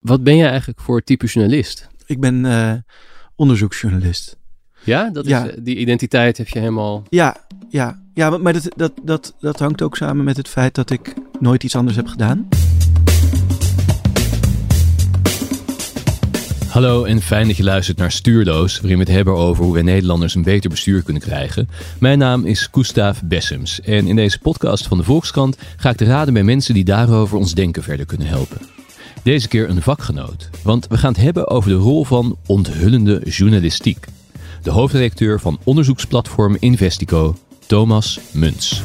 Wat ben jij eigenlijk voor type journalist? Ik ben uh, onderzoeksjournalist. Ja, dat is, ja. die identiteit heb je helemaal... Ja, ja, ja maar dat, dat, dat, dat hangt ook samen met het feit dat ik nooit iets anders heb gedaan. Hallo en fijn dat je luistert naar Stuurloos, waarin we het hebben over hoe wij Nederlanders een beter bestuur kunnen krijgen. Mijn naam is Gustav Bessems en in deze podcast van de Volkskrant ga ik te raden bij mensen die daarover ons denken verder kunnen helpen. Deze keer een vakgenoot, want we gaan het hebben over de rol van onthullende journalistiek. De hoofdredacteur van onderzoeksplatform Investico, Thomas Muns.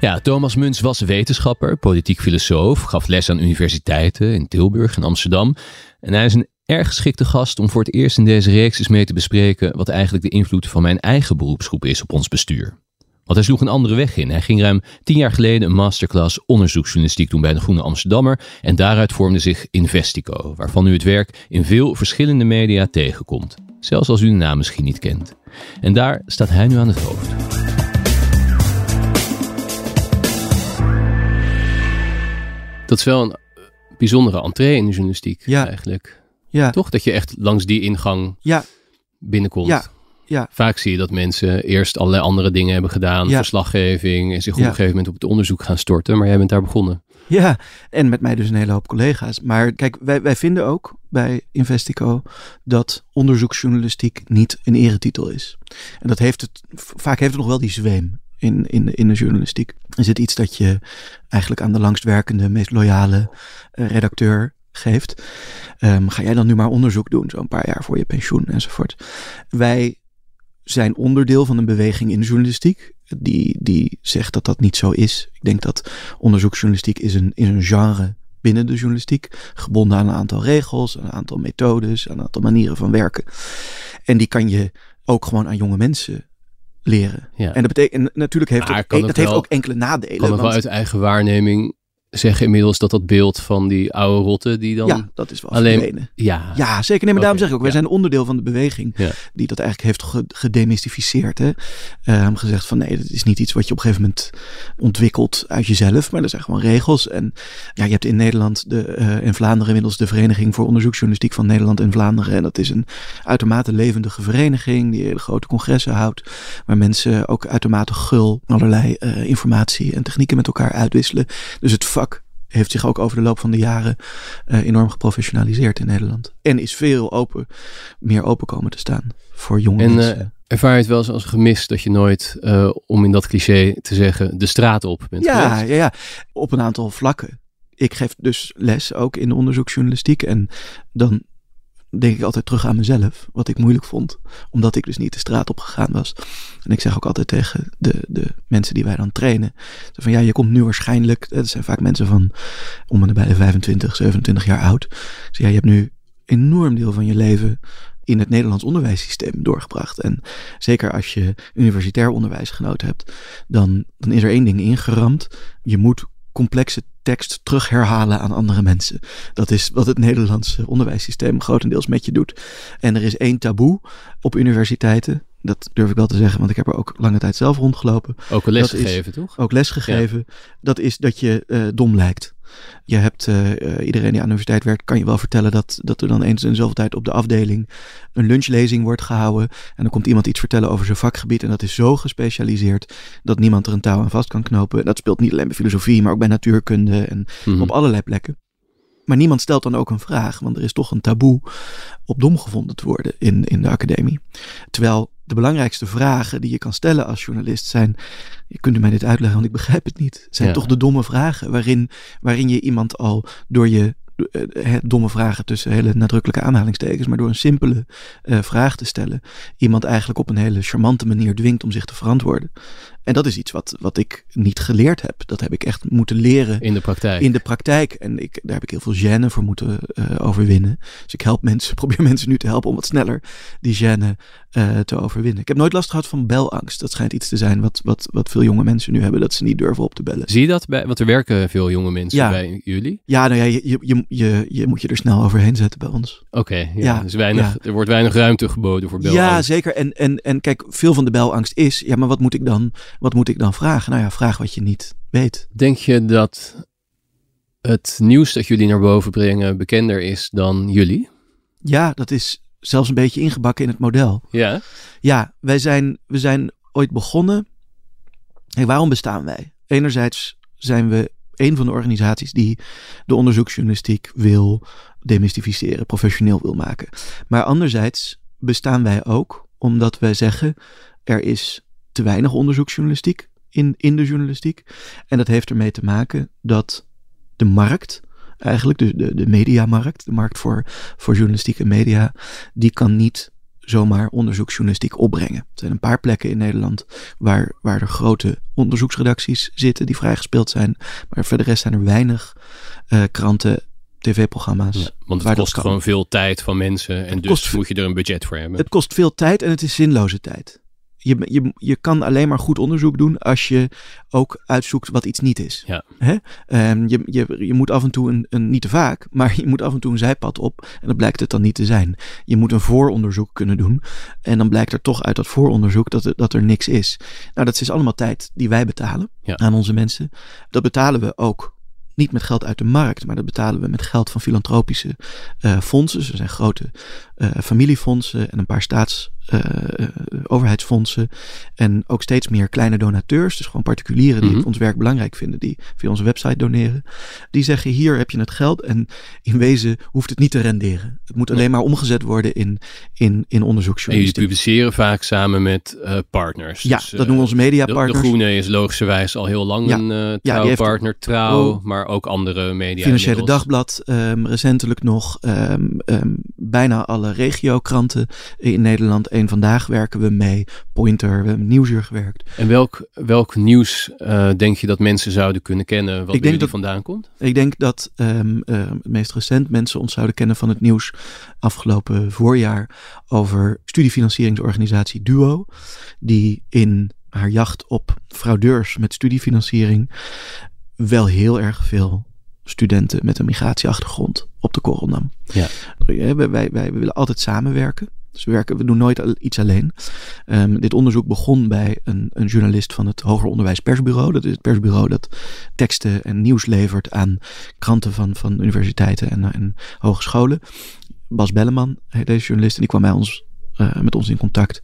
Ja, Thomas Muns was wetenschapper, politiek filosoof, gaf les aan universiteiten in Tilburg en Amsterdam. En hij is een erg geschikte gast om voor het eerst in deze reeks eens mee te bespreken wat eigenlijk de invloed van mijn eigen beroepsgroep is op ons bestuur. Want hij sloeg een andere weg in. Hij ging ruim tien jaar geleden een masterclass onderzoeksjournalistiek doen bij de Groene Amsterdammer. En daaruit vormde zich Investico, waarvan u het werk in veel verschillende media tegenkomt. Zelfs als u de naam misschien niet kent. En daar staat hij nu aan het hoofd. Dat is wel een bijzondere entree in de journalistiek ja. eigenlijk. Ja. Toch? Dat je echt langs die ingang ja. binnenkomt. Ja. Ja. Vaak zie je dat mensen eerst allerlei andere dingen hebben gedaan, verslaggeving, en zich op een gegeven moment op het onderzoek gaan storten. Maar jij bent daar begonnen. Ja, en met mij dus een hele hoop collega's. Maar kijk, wij, wij vinden ook bij Investico dat onderzoeksjournalistiek niet een eretitel is. En dat heeft het, vaak heeft het nog wel die zweem in, in, in de journalistiek. Is het iets dat je eigenlijk aan de langstwerkende, meest loyale uh, redacteur geeft. Um, ga jij dan nu maar onderzoek doen, zo'n paar jaar voor je pensioen enzovoort. Wij zijn onderdeel van een beweging in de journalistiek. Die, die zegt dat dat niet zo is. Ik denk dat onderzoeksjournalistiek is een, is een genre binnen de journalistiek. Gebonden aan een aantal regels, een aantal methodes, een aantal manieren van werken. En die kan je ook gewoon aan jonge mensen leren. Ja. En dat betekent natuurlijk heeft het, dat heeft ook enkele nadelen. Kan want, wel uit eigen waarneming zeggen inmiddels dat dat beeld van die oude rotte die dan ja, dat is wel alleen Ja, ja zeker. Nee, maar daarom zeg ik ook, wij zijn onderdeel van de beweging die dat eigenlijk heeft gedemystificeerd. Hè? Um, gezegd van nee, dat is niet iets wat je op een gegeven moment ontwikkelt uit jezelf, maar er zijn gewoon regels. En ja, je hebt in Nederland de, uh, in Vlaanderen inmiddels de Vereniging voor Onderzoeksjournalistiek van Nederland en Vlaanderen. En dat is een uitermate levendige vereniging die hele grote congressen houdt, waar mensen ook uitermate gul allerlei uh, informatie en technieken met elkaar uitwisselen. Dus het heeft zich ook over de loop van de jaren uh, enorm geprofessionaliseerd in Nederland. En is veel open, meer open komen te staan voor jonge en, mensen. Uh, ervaar je het wel eens als gemis dat je nooit, uh, om in dat cliché te zeggen, de straat op bent ja, Ja, ja, op een aantal vlakken. Ik geef dus les ook in de onderzoeksjournalistiek. En dan denk ik altijd terug aan mezelf, wat ik moeilijk vond, omdat ik dus niet de straat op gegaan was. En ik zeg ook altijd tegen de, de mensen die wij dan trainen, van ja, je komt nu waarschijnlijk, het zijn vaak mensen van om en bij de 25, 27 jaar oud. Dus ja, je hebt nu enorm deel van je leven in het Nederlands onderwijssysteem doorgebracht. En zeker als je universitair onderwijs genoten hebt, dan, dan is er één ding ingeramd. Je moet complexe tekst terug herhalen aan andere mensen. Dat is wat het Nederlandse onderwijssysteem grotendeels met je doet. En er is één taboe op universiteiten. Dat durf ik wel te zeggen, want ik heb er ook lange tijd zelf rondgelopen. Ook les gegeven, toch? Ook les gegeven. Dat is dat je uh, dom lijkt. Je hebt uh, iedereen die aan de universiteit werkt, kan je wel vertellen dat, dat er dan eens in zoveel tijd op de afdeling een lunchlezing wordt gehouden. En dan komt iemand iets vertellen over zijn vakgebied. En dat is zo gespecialiseerd dat niemand er een touw aan vast kan knopen. Dat speelt niet alleen bij filosofie, maar ook bij natuurkunde en mm -hmm. op allerlei plekken. Maar niemand stelt dan ook een vraag, want er is toch een taboe op dom gevonden te worden in, in de academie. Terwijl de belangrijkste vragen die je kan stellen als journalist zijn. Kunt u mij dit uitleggen, want ik begrijp het niet. Zijn ja. toch de domme vragen waarin, waarin je iemand al door je uh, domme vragen tussen hele nadrukkelijke aanhalingstekens, maar door een simpele uh, vraag te stellen, iemand eigenlijk op een hele charmante manier dwingt om zich te verantwoorden. En dat is iets wat, wat ik niet geleerd heb. Dat heb ik echt moeten leren. In de praktijk. In de praktijk. En ik, daar heb ik heel veel gêne voor moeten uh, overwinnen. Dus ik help mensen, probeer mensen nu te helpen om wat sneller die gêne uh, te overwinnen. Ik heb nooit last gehad van belangst. Dat schijnt iets te zijn wat, wat, wat veel jonge mensen nu hebben. Dat ze niet durven op te bellen. Zie je dat bij, want er werken veel jonge mensen ja. bij jullie? Ja, nou ja, je, je, je, je, moet je er snel overheen zetten bij ons. Oké, okay, ja, ja. Dus weinig, ja. er wordt weinig ruimte geboden voor belangst. Ja, zeker. En, en, en kijk, veel van de belangst is, ja, maar wat moet ik dan wat moet ik dan vragen? Nou ja, vraag wat je niet weet. Denk je dat het nieuws dat jullie naar boven brengen bekender is dan jullie? Ja, dat is zelfs een beetje ingebakken in het model. Ja? Ja, wij zijn, we zijn ooit begonnen. En waarom bestaan wij? Enerzijds zijn we een van de organisaties die de onderzoeksjournalistiek wil demystificeren, professioneel wil maken. Maar anderzijds bestaan wij ook omdat wij zeggen er is te weinig onderzoeksjournalistiek in, in de journalistiek. En dat heeft ermee te maken dat de markt, eigenlijk de, de, de mediamarkt, de markt voor, voor journalistiek en media, die kan niet zomaar onderzoeksjournalistiek opbrengen. Er zijn een paar plekken in Nederland waar, waar er grote onderzoeksredacties zitten die vrijgespeeld zijn. Maar voor de rest zijn er weinig uh, kranten, tv-programma's. want het kost gewoon veel tijd van mensen en dus moet je er een budget voor hebben. Het kost veel tijd en het is zinloze tijd je, je, je kan alleen maar goed onderzoek doen als je ook uitzoekt wat iets niet is. Ja. Hè? Um, je, je, je moet af en toe een, een, niet te vaak, maar je moet af en toe een zijpad op en dan blijkt het dan niet te zijn. Je moet een vooronderzoek kunnen doen en dan blijkt er toch uit dat vooronderzoek dat er, dat er niks is. Nou, dat is allemaal tijd die wij betalen aan onze mensen. Dat betalen we ook niet met geld uit de markt, maar dat betalen we met geld van filantropische uh, fondsen. Er zijn grote uh, familiefondsen en een paar staats overheidsfondsen en ook steeds meer kleine donateurs, dus gewoon particulieren die mhm. ons werk belangrijk vinden, die via onze website doneren. Die zeggen hier heb je het geld en in wezen hoeft het niet te renderen. Het moet alleen maar omgezet worden in, in, in onderzoeksjournalistiek. En jullie publiceren vaak samen met uh, partners. Ja, dus, dat noemen we onze mediapartners. De, de Groene is logischerwijs al heel lang ja. een uh, partner, Trouw, oh, maar ook andere media. Financiële Dagblad, um, recentelijk nog um, um, bijna alle regiokranten in Nederland Eén Vandaag werken we mee. Pointer, we hebben Nieuwsuur gewerkt. En welk, welk nieuws uh, denk je dat mensen zouden kunnen kennen wat er vandaan komt? Ik denk dat um, uh, het meest recent mensen ons zouden kennen van het nieuws afgelopen voorjaar over studiefinancieringsorganisatie Duo. Die in haar jacht op fraudeurs met studiefinanciering wel heel erg veel studenten met een migratieachtergrond op de korrel nam. Ja. Wij, wij, wij willen altijd samenwerken. Dus we, werken, we doen nooit iets alleen. Um, dit onderzoek begon bij een, een, journalist van het Hoger Onderwijs Persbureau. Dat is het persbureau dat teksten en nieuws levert aan kranten van, van universiteiten en, en hogescholen. Bas Belleman, deze journalist, en die kwam bij ons, uh, met ons in contact.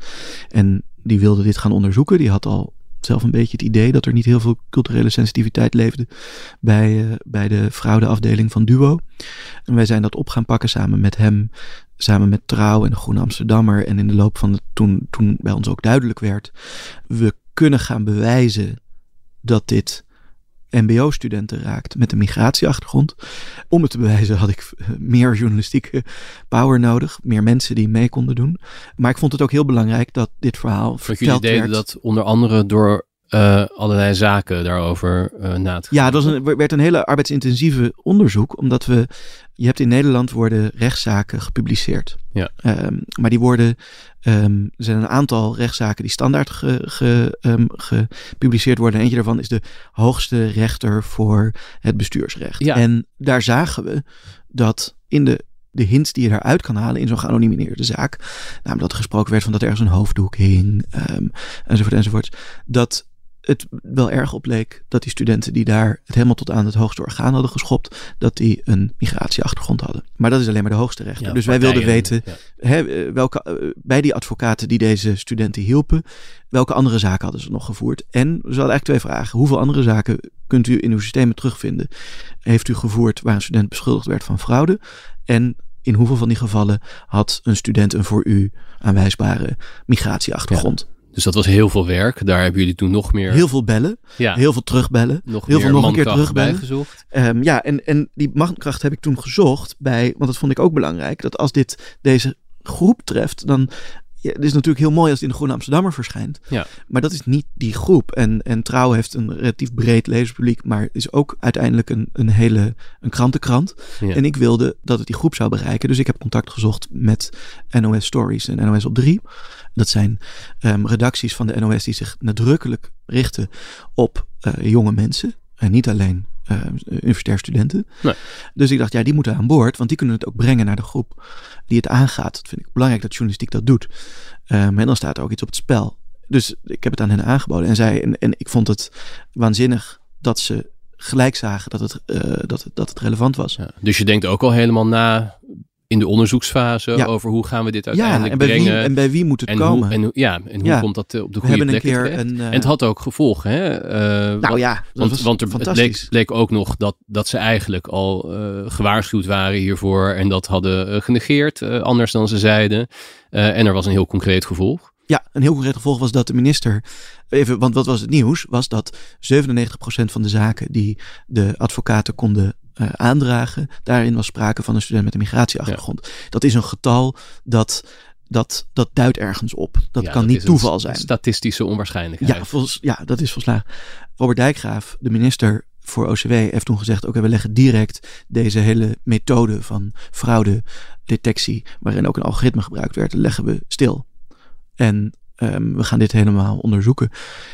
En die wilde dit gaan onderzoeken. Die had al zelf een beetje het idee dat er niet heel veel culturele sensitiviteit leefde bij, uh, bij de fraudeafdeling van Duo. En wij zijn dat op gaan pakken samen met hem, samen met Trouw en de Groene Amsterdammer. En in de loop van de, toen, toen bij ons ook duidelijk werd, we kunnen gaan bewijzen dat dit MBO-studenten raakt met een migratieachtergrond. Om het te bewijzen had ik eh, meer journalistieke power nodig, meer mensen die mee konden doen. Maar ik vond het ook heel belangrijk dat dit verhaal dat verteld jullie deden dat onder andere door uh, allerlei zaken daarover uh, na te Ja, dat was een, werd een hele arbeidsintensieve onderzoek, omdat we, je hebt in Nederland worden rechtszaken gepubliceerd. Ja. Um, maar die worden, um, er zijn een aantal rechtszaken die standaard ge, ge, um, gepubliceerd worden. Eentje daarvan is de hoogste rechter voor het bestuursrecht. Ja. En daar zagen we dat in de de hints die je daaruit kan halen in zo'n geanonimiseerde zaak. Namelijk dat er gesproken werd van dat er ergens een hoofddoek hing, um, enzovoort, enzovoort. Dat het wel erg op leek dat die studenten die daar het helemaal tot aan het hoogste orgaan hadden geschopt, dat die een migratieachtergrond hadden. Maar dat is alleen maar de hoogste rechter. dus wij wilden weten hè, welke, eh, bij die advocaten die deze studenten hielpen, welke andere zaken hadden ze nog gevoerd. En we hadden eigenlijk twee vragen. Hoeveel andere zaken kunt u in uw systemen terugvinden? Heeft u gevoerd waar een student beschuldigd werd van fraude? En in hoeveel van die gevallen had een student een voor u aanwijsbare migratieachtergrond? Dus dat was heel veel werk. Daar hebben jullie toen nog meer... Heel veel bellen. Ja. Heel veel terugbellen. Nog heel veel nog een keer terugbellen. Um, ja, en, en die machtkracht heb ik toen gezocht bij... Want dat vond ik ook belangrijk. Dat als dit deze groep treft, dan ja, het is natuurlijk heel mooi als het in de Groene Amsterdammer verschijnt. Ja. Maar dat is niet die groep. En, en Trouw heeft een relatief breed lezerspubliek, maar is ook uiteindelijk een, een hele een krantenkrant. Ja. En ik wilde dat het die groep zou bereiken. Dus ik heb contact gezocht met NOS Stories en NOS op 3. Dat zijn um, redacties van de NOS die zich nadrukkelijk richten op uh, jonge mensen. En niet alleen uh, universitair studenten. Nee. Dus ik dacht, ja, die moeten aan boord, want die kunnen het ook brengen naar de groep die het aangaat. Dat vind ik belangrijk dat journalistiek dat doet. Um, en dan staat er ook iets op het spel. Dus ik heb het aan hen aangeboden. En, zij, en, en ik vond het waanzinnig dat ze gelijk zagen dat het, uh, dat, dat het relevant was. Ja, dus je denkt ook al helemaal na in de onderzoeksfase over hoe gaan we dit uiteindelijk ja, en bij brengen. Wie, en bij wie moet het komen. en, ja, en hoe komt dat eh, op de goede plek. Een, uh, en het had ook gevolgen. Hè? Uh, nou ja, want, want er het leek, leek, ook nog dat, dat ze eigenlijk al gewaarschuwd waren hiervoor. En dat hadden genegeerd, anders dan ze zeiden. en er was een heel concreet gevolg. Ja, een heel concreet gevolg was dat de minister. Even, want wat was het nieuws? Was dat 97% van de zaken die de advocaten konden uh, aandragen, daarin was sprake van een student met een migratieachtergrond. Dat is een getal dat dat, dat duidt ergens op. Dat kan niet toeval zijn. Statistische onwaarschijnlijkheid. Ja, volgens, ja, dat is volslagen. Robert Dijkgraaf, de minister voor OCW, heeft toen gezegd: Oké, we leggen direct deze hele methode van fraudedetectie, waarin ook een algoritme gebruikt werd, leggen we stil. En um, we gaan dit helemaal onderzoeken.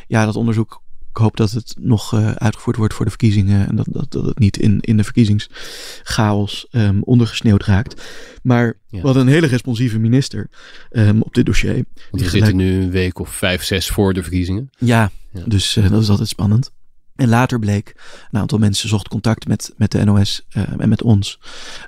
Ja, dat onderzoek ik hoop dat het nog uh, uitgevoerd wordt voor de verkiezingen. En dat, dat, dat het niet in, in de verkiezingschaos um, ondergesneeuwd raakt. Maar ja. we hadden een hele responsieve minister um, op dit dossier. Want we gelijk... zitten nu een week of vijf, zes voor de verkiezingen. Ja, ja. dus uh, dat is altijd spannend. En later bleek, een aantal mensen zocht contact met, met de NOS uh, en met ons.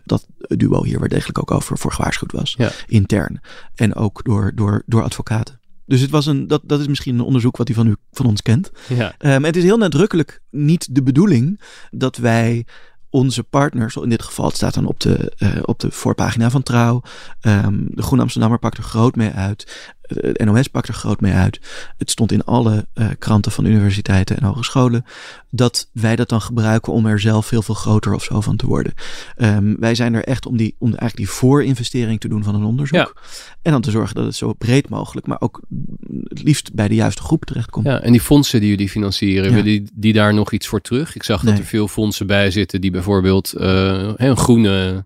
Dat duo hier waar degelijk ook over voor gewaarschuwd was. Ja. Intern. En ook door, door, door advocaten. Dus het was een, dat, dat is misschien een onderzoek wat u van, u, van ons kent. Ja. Um, het is heel nadrukkelijk niet de bedoeling dat wij onze partners, in dit geval het staat dan op de, uh, op de voorpagina van Trouw. Um, de Groen Amsterdammer pakt er groot mee uit. De NOS pakt er groot mee uit. Het stond in alle uh, kranten van universiteiten en hogescholen. Dat wij dat dan gebruiken om er zelf veel, veel groter of zo van te worden. Um, wij zijn er echt om, die, om eigenlijk die voorinvestering te doen van een onderzoek. Ja. En dan te zorgen dat het zo breed mogelijk, maar ook het liefst bij de juiste groep terechtkomt. Ja, en die fondsen die jullie financieren, ja. willen die, die daar nog iets voor terug? Ik zag nee. dat er veel fondsen bij zitten die bijvoorbeeld uh, een groene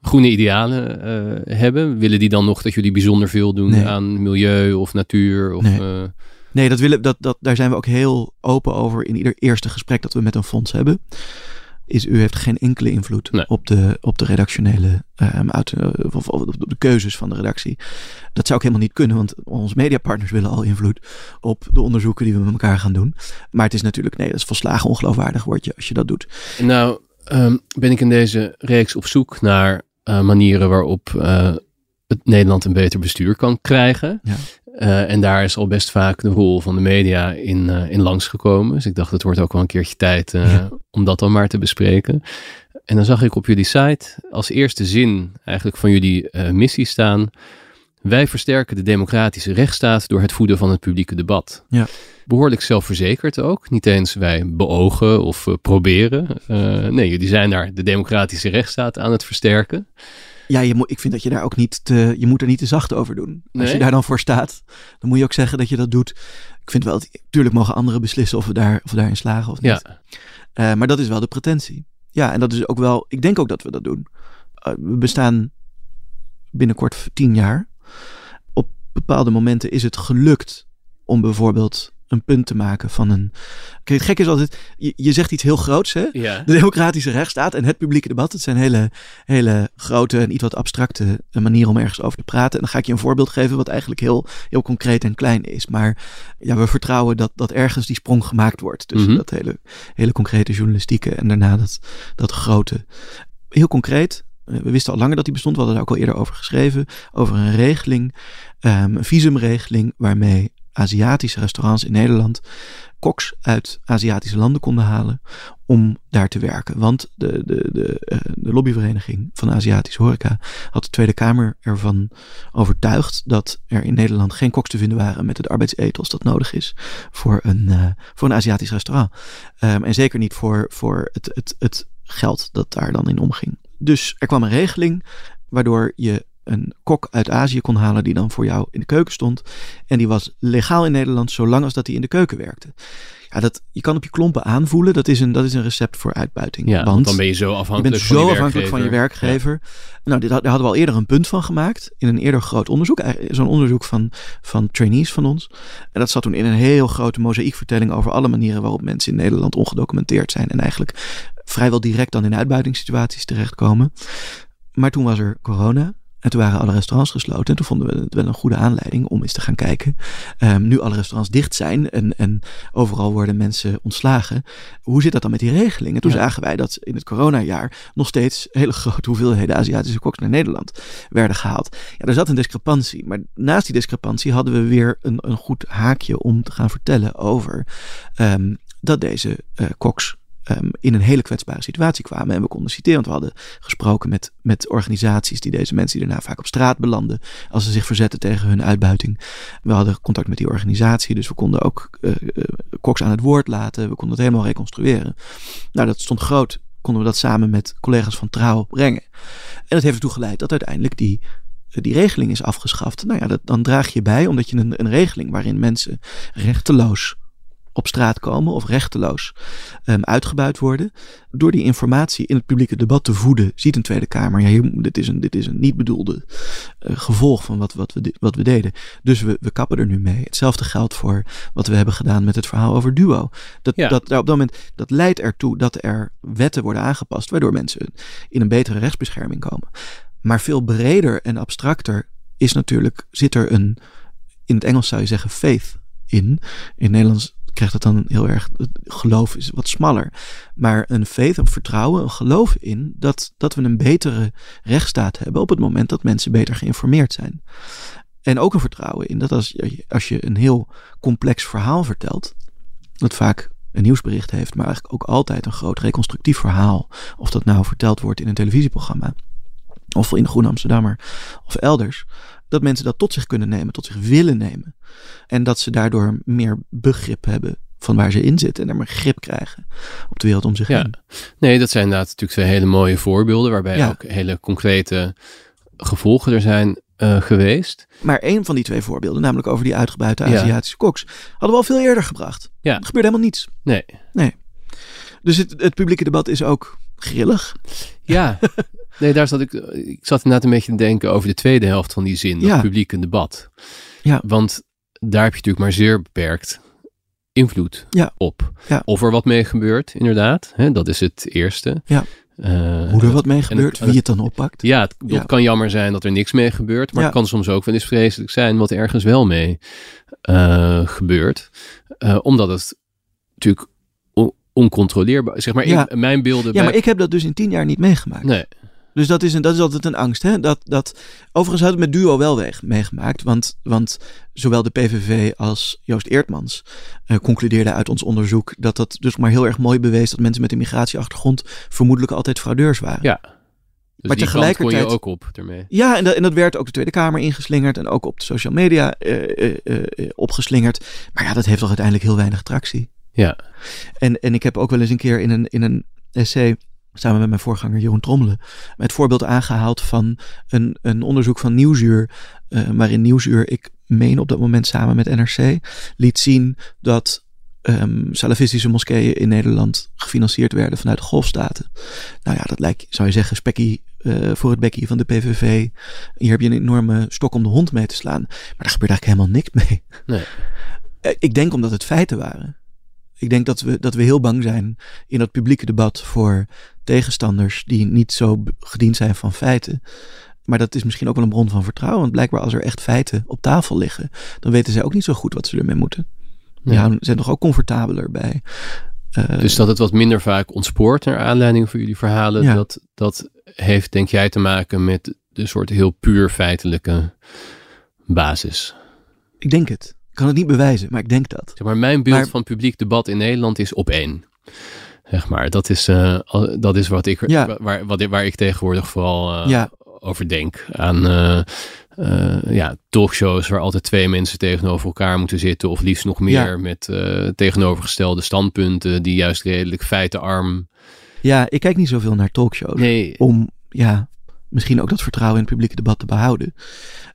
groene idealen uh, hebben, willen die dan nog dat jullie bijzonder veel doen nee. aan milieu of natuur? Of, nee. Uh... nee, dat willen, dat, dat, daar zijn we ook heel open over in ieder eerste gesprek dat we met een fonds hebben. Is u heeft geen enkele invloed nee. op, de, op de redactionele um, uit, uh, of, of, op de keuzes van de redactie. Dat zou ook helemaal niet kunnen, want onze mediapartners willen al invloed op de onderzoeken die we met elkaar gaan doen. Maar het is natuurlijk, nee, dat is volslagen ongeloofwaardig word je als je dat doet. Nou, um, ben ik in deze reeks op zoek naar uh, manieren waarop uh, het Nederland een beter bestuur kan krijgen. Ja. Uh, en daar is al best vaak de rol van de media in, in langsgekomen. Dus ik dacht, het wordt ook wel een keertje tijd ja. om dat dan maar te bespreken. En dan zag ik op jullie site als eerste zin eigenlijk van jullie missie staan. Wij versterken de democratische rechtsstaat door het voeden van het publieke debat. Ja. Behoorlijk zelfverzekerd ook. Niet eens wij beogen of uh, proberen. Uh, nee, jullie zijn daar de democratische rechtsstaat aan het versterken. Ja, je moet, ik vind dat je daar ook niet te, je moet er niet te zacht over doen. Nee? Als je daar dan voor staat, dan moet je ook zeggen dat je dat doet. Ik vind wel, natuurlijk mogen anderen beslissen of we, daar, of we daarin slagen of niet. Ja. Uh, maar dat is wel de pretentie. Ja, en dat is ook wel, ik denk ook dat we dat doen. we bestaan binnenkort tien jaar op bepaalde momenten is het gelukt om bijvoorbeeld een punt te maken van een. Kijk, het gek is altijd, je, je zegt iets heel groots, hè? Ja. De democratische rechtsstaat en het publieke debat. Het zijn hele, hele grote en iets wat abstracte manieren om ergens over te praten. En dan ga ik je een voorbeeld geven wat eigenlijk heel, heel concreet en klein is. Maar ja, we vertrouwen dat, dat ergens die sprong gemaakt wordt. Tussen mm -hmm. dat hele, hele concrete journalistieke en daarna dat, dat grote. Heel concreet, we wisten al langer dat die bestond. We hadden er ook al eerder over geschreven. Over een regeling, um, een visumregeling, waarmee Aziatische restaurants in Nederland koks uit Aziatische landen konden halen om daar te werken. Want de, de, de, eh, de lobbyvereniging van Aziatische horeca had de Tweede Kamer ervan overtuigd dat er in Nederland geen koks te vinden waren met het arbeidsethos dat nodig is voor een, uh, voor een Aziatisch restaurant. Um, en zeker niet voor, voor het, het, het geld dat daar dan in omging. Dus er kwam een regeling waardoor je een kok uit Azië kon halen die dan voor jou in de keuken stond. En die was legaal in Nederland zolang als dat hij in de keuken werkte. Ja, dat, je kan op je klompen aanvoelen. Dat is een, dat is een recept voor uitbuiting. Ja, want dan ben je zo afhankelijk, je bent zo van, afhankelijk van je werkgever. Ja. Nou, dit, daar hadden we al eerder een punt van gemaakt. In een eerder groot onderzoek. Zo'n onderzoek van, van trainees van ons. En dat zat toen in een heel grote mozaïekvertelling over alle manieren waarop mensen in Nederland ongedocumenteerd zijn. En eigenlijk vrijwel direct dan in uitbuitingssituaties terechtkomen. Maar toen was er corona. En toen waren alle restaurants gesloten. En toen vonden we het wel een goede aanleiding om eens te gaan kijken. Um, nu alle restaurants dicht zijn en, en overal worden mensen ontslagen. Hoe zit dat dan met die regeling? En toen zagen wij dat in het coronajaar nog steeds hele grote hoeveelheden Aziatische koks naar Nederland werden gehaald. Ja, er zat een discrepantie. Maar naast die discrepantie hadden we weer een, een goed haakje om te gaan vertellen over um, dat deze uh, koks um, in een hele kwetsbare situatie kwamen. En we konden citeren, want we hadden gesproken met, met organisaties die deze mensen die daarna vaak op straat belanden als ze zich verzetten tegen hun uitbuiting. We hadden contact met die organisatie, dus we konden ook uh, uh, koks aan het woord laten. We konden het helemaal reconstrueren. Nou, dat stond groot. Konden we dat samen met collega's van Trouw brengen. En dat heeft ertoe geleid dat uiteindelijk die die regeling is afgeschaft. Nou ja, dat, dan draag je bij, omdat je een, een regeling waarin mensen rechteloos op straat komen of rechteloos um, uitgebuit worden. Door die informatie in het publieke debat te voeden, ziet een Tweede Kamer, ja, hier, dit, is een, dit is een niet bedoelde uh, gevolg van wat, wat, we, wat we deden. Dus we, we kappen er nu mee. Hetzelfde geldt voor wat we hebben gedaan met het verhaal over duo. Dat, ja. dat, op dat moment, dat leidt ertoe dat er wetten worden aangepast, waardoor mensen in een betere rechtsbescherming komen. Maar veel breder en abstracter is natuurlijk, zit er een, in het Engels zou je zeggen, faith in. In het Nederlands krijgt het dan heel erg, het geloof is wat smaller. Maar een faith, een vertrouwen, een geloof in dat, dat we een betere rechtsstaat hebben op het moment dat mensen beter geïnformeerd zijn. En ook een vertrouwen in dat als, je, als je een heel complex verhaal vertelt, dat vaak een nieuwsbericht heeft, maar eigenlijk ook altijd een groot reconstructief verhaal. Of dat nou verteld wordt in een televisieprogramma, of in de Groene Amsterdammer, of elders dat mensen dat tot zich kunnen nemen, tot zich willen nemen. En dat ze daardoor meer begrip hebben van waar ze in zitten en er meer grip krijgen op de wereld om zich ja. heen. Nee, dat zijn inderdaad natuurlijk twee hele mooie voorbeelden waarbij ja. ook hele concrete gevolgen er zijn uh, geweest. Maar één van die twee voorbeelden, namelijk over die uitgebuite Aziatische ja. koks, hadden we al veel eerder gebracht. Ja. Er gebeurde helemaal niets. Nee. Nee. Dus het, het publieke debat is ook grillig. Ja, nee, daar zat ik. Ik zat inderdaad een beetje te denken over de tweede helft van die zin, ja. dat publieke debat. Ja. Want daar heb je natuurlijk maar zeer beperkt invloed ja. op. Ja. Of er wat mee gebeurt, inderdaad. Hè, dat is het eerste. Ja. Uh, Hoe er wat mee gebeurt, wie het dan oppakt. Ja, het, ja. kan jammer zijn dat er niks mee gebeurt. Maar ja. het kan soms ook wel eens vreselijk zijn wat ergens wel mee uh, gebeurt. Uh, omdat het natuurlijk oncontroleerbaar. Zeg maar, ja. in mijn beelden. Ja, bij... maar ik heb dat dus in tien jaar niet meegemaakt. Nee. Dus dat is, dat is altijd een angst. Hè? Dat, dat, overigens had het met Duo wel weg, meegemaakt. Want, want zowel de PVV als Joost Eertmans uh, concludeerden uit ons onderzoek dat dat dus maar heel erg mooi bewees dat mensen met een migratieachtergrond vermoedelijk altijd fraudeurs waren. Ja. Dus maar tegelijkertijd kon je ook op ermee. Ja, en dat, en dat werd ook de Tweede Kamer ingeslingerd en ook op de social media uh, uh, opgeslingerd. Maar ja, dat heeft toch uiteindelijk heel weinig tractie. Ja. En, en ik heb ook wel eens een keer in een, in een essay samen met mijn voorganger Jeroen Trommelen, met voorbeeld aangehaald van een, een onderzoek van Nieuwsuur, uh, waarin Nieuwsuur, ik meen op dat moment samen met NRC, liet zien dat um, salafistische moskeeën in Nederland gefinancierd werden vanuit de golfstaten. Nou ja, dat lijkt, zou je zeggen, spekkie uh, voor het bekkie van de PVV. Hier heb je een enorme stok om de hond mee te slaan. Maar daar gebeurt eigenlijk helemaal niks mee. Nee. Ik denk omdat het feiten waren. Ik denk dat we, dat we heel bang zijn in dat publieke debat voor tegenstanders die niet zo gediend zijn van feiten. Maar dat is misschien ook wel een bron van vertrouwen. Want blijkbaar als er echt feiten op tafel liggen, dan weten zij ook niet zo goed wat ze ermee moeten. Die ja. zijn toch ook comfortabeler bij. Uh, dus dat het wat minder vaak ontspoort naar aanleiding van jullie verhalen, ja. dat, dat heeft denk jij te maken met de soort heel puur feitelijke basis? Ik denk het. Ik kan het niet bewijzen, maar ik denk dat. Zeg maar mijn beeld maar, van publiek debat in Nederland is op één. Zeg maar, dat is, uh, dat is wat ik, ja. waar, wat, waar ik tegenwoordig vooral uh, ja. over denk. Aan uh, ja, talkshows waar altijd twee mensen tegenover elkaar moeten zitten. Of liefst nog meer ja. met tegenovergestelde standpunten die juist redelijk feitenarm. Ja, ik kijk niet zoveel naar talkshows. Nee. Om, ja, misschien ook dat vertrouwen in het publieke debat te behouden.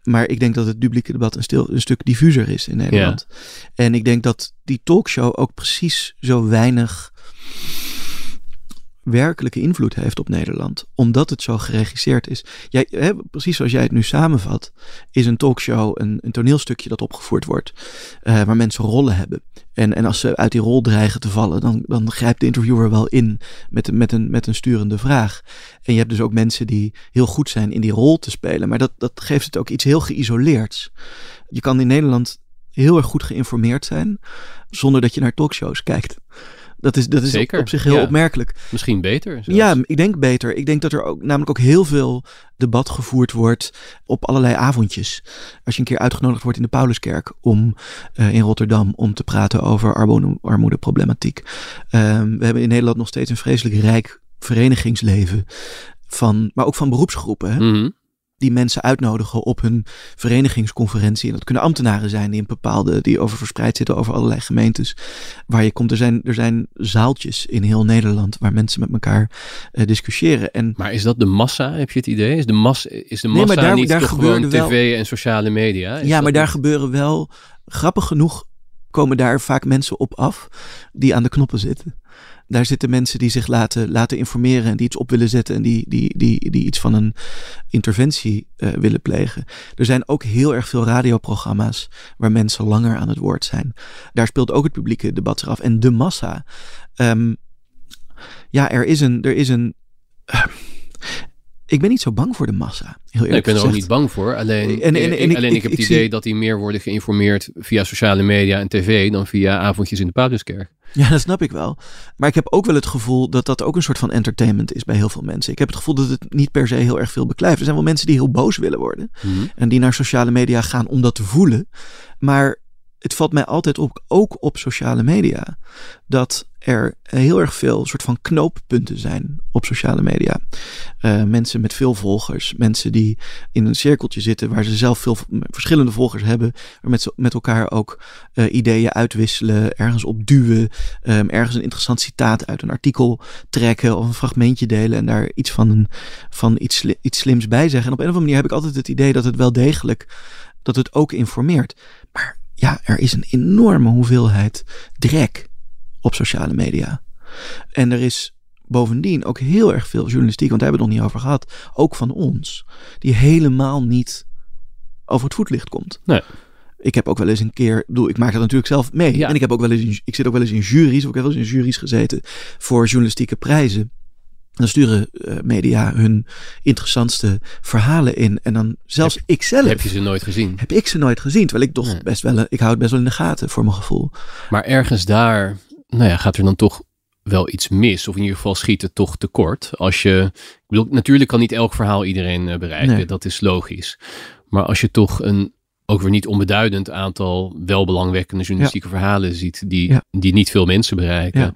Maar ik denk dat het publieke debat een, stil, een stuk diffuser is in Nederland. Ja. En ik denk dat die talkshow ook precies zo weinig werkelijke invloed heeft op Nederland, omdat het zo geregisseerd is. Jij, hè, precies zoals jij het nu samenvat, is een talkshow een, een toneelstukje dat opgevoerd wordt, uh, waar mensen rollen hebben. En, en als ze uit die rol dreigen te vallen, dan, dan grijpt de interviewer wel in met, met, een, met een sturende vraag. En je hebt dus ook mensen die heel goed zijn in die rol te spelen, maar dat, dat geeft het ook iets heel geïsoleerds. Je kan in Nederland heel erg goed geïnformeerd zijn, zonder dat je naar talkshows kijkt. Dat is, dat is Zeker, op, zich heel opmerkelijk. Misschien beter. Zelfs. Ja, ik denk beter. Ik denk dat er ook namelijk ook heel veel debat gevoerd wordt op allerlei avondjes. Als je een keer uitgenodigd wordt in de Pauluskerk om uh, in Rotterdam om te praten over armoede, armoedeproblematiek. Um, we hebben in Nederland nog steeds een vreselijk rijk verenigingsleven. Van, maar ook van beroepsgroepen. Hè? Mm die mensen uitnodigen op hun verenigingsconferentie. En dat kunnen ambtenaren zijn die een bepaalde, die over verspreid zitten over allerlei gemeentes. Waar je komt, er zijn, er zijn zaaltjes in heel Nederland waar mensen met elkaar uh, discussiëren. En, maar is dat de massa, heb je het idee? Is de, massa, is de massa nee, maar daar, niet daar gewoon tv en sociale media? ja, maar daar gebeuren wel, grappig genoeg komen daar vaak mensen op af die aan de knoppen zitten. Daar zitten mensen die zich laten, laten informeren en die iets op willen zetten en die, die, die, die iets van een interventie uh, willen plegen. Er zijn ook heel erg veel radioprogramma's waar mensen langer aan het woord zijn. Daar speelt ook het publieke debat eraf. En de massa. Um, ja, er is een. Er is een ik ben niet zo bang voor de massa. Heel nee, ik ben er ook niet bang voor. Alleen, en, en, en, alleen ik, ik, heb het idee dat die meer worden geïnformeerd via sociale media en tv dan via avondjes in de Pauluskerk. Ja, dat snap ik wel. Maar ik heb ook wel het gevoel dat dat ook een soort van entertainment is bij heel veel mensen. Ik heb het gevoel dat het niet per se heel erg veel beklijft. Er zijn wel mensen die heel boos willen worden. Mhm. En die naar sociale media gaan om dat te voelen. Maar het valt mij altijd op, ook op sociale media, dat er heel erg veel soort van knooppunten zijn op sociale media. Uh, mensen met veel volgers, mensen die in een cirkeltje zitten waar ze zelf veel verschillende volgers hebben, waar met, met elkaar ook uh, ideeën uitwisselen, ergens op duwen, um, ergens een interessant citaat uit een artikel trekken of een fragmentje delen en daar iets van, een, van iets, iets slims bij zeggen. En op een of andere manier heb ik altijd het idee dat het wel degelijk, dat het ook informeert. Maar ja, er is een enorme hoeveelheid drek op sociale media. En er is bovendien ook heel erg veel journalistiek, want daar hebben we het nog niet over gehad, ook van ons, die helemaal niet over het voetlicht komt. Nee. Ik heb ook wel eens een keer, bedoel, ik maak dat natuurlijk zelf mee. Ja. En ik heb ook wel eens, ik zit ook wel eens in juries, heb wel eens in juries gezeten voor journalistieke prijzen. Dan sturen uh, media hun interessantste verhalen in. En dan zelfs heb, ik zelf. Heb je ze nooit gezien? Heb ik ze nooit gezien. Terwijl ik toch best wel. Ik hou het best wel in de gaten voor mijn gevoel. Maar ergens daar. Nou ja, gaat er dan toch wel iets mis. Of in ieder geval schiet het toch tekort. Als je. Ik bedoel, natuurlijk kan niet elk verhaal iedereen uh, bereiken. Nee. Dat is logisch. Maar als je toch een ook weer niet onbeduidend aantal wel belangwekkende journalistieke ja. verhalen ziet die, ja. die niet veel mensen bereiken. Ja.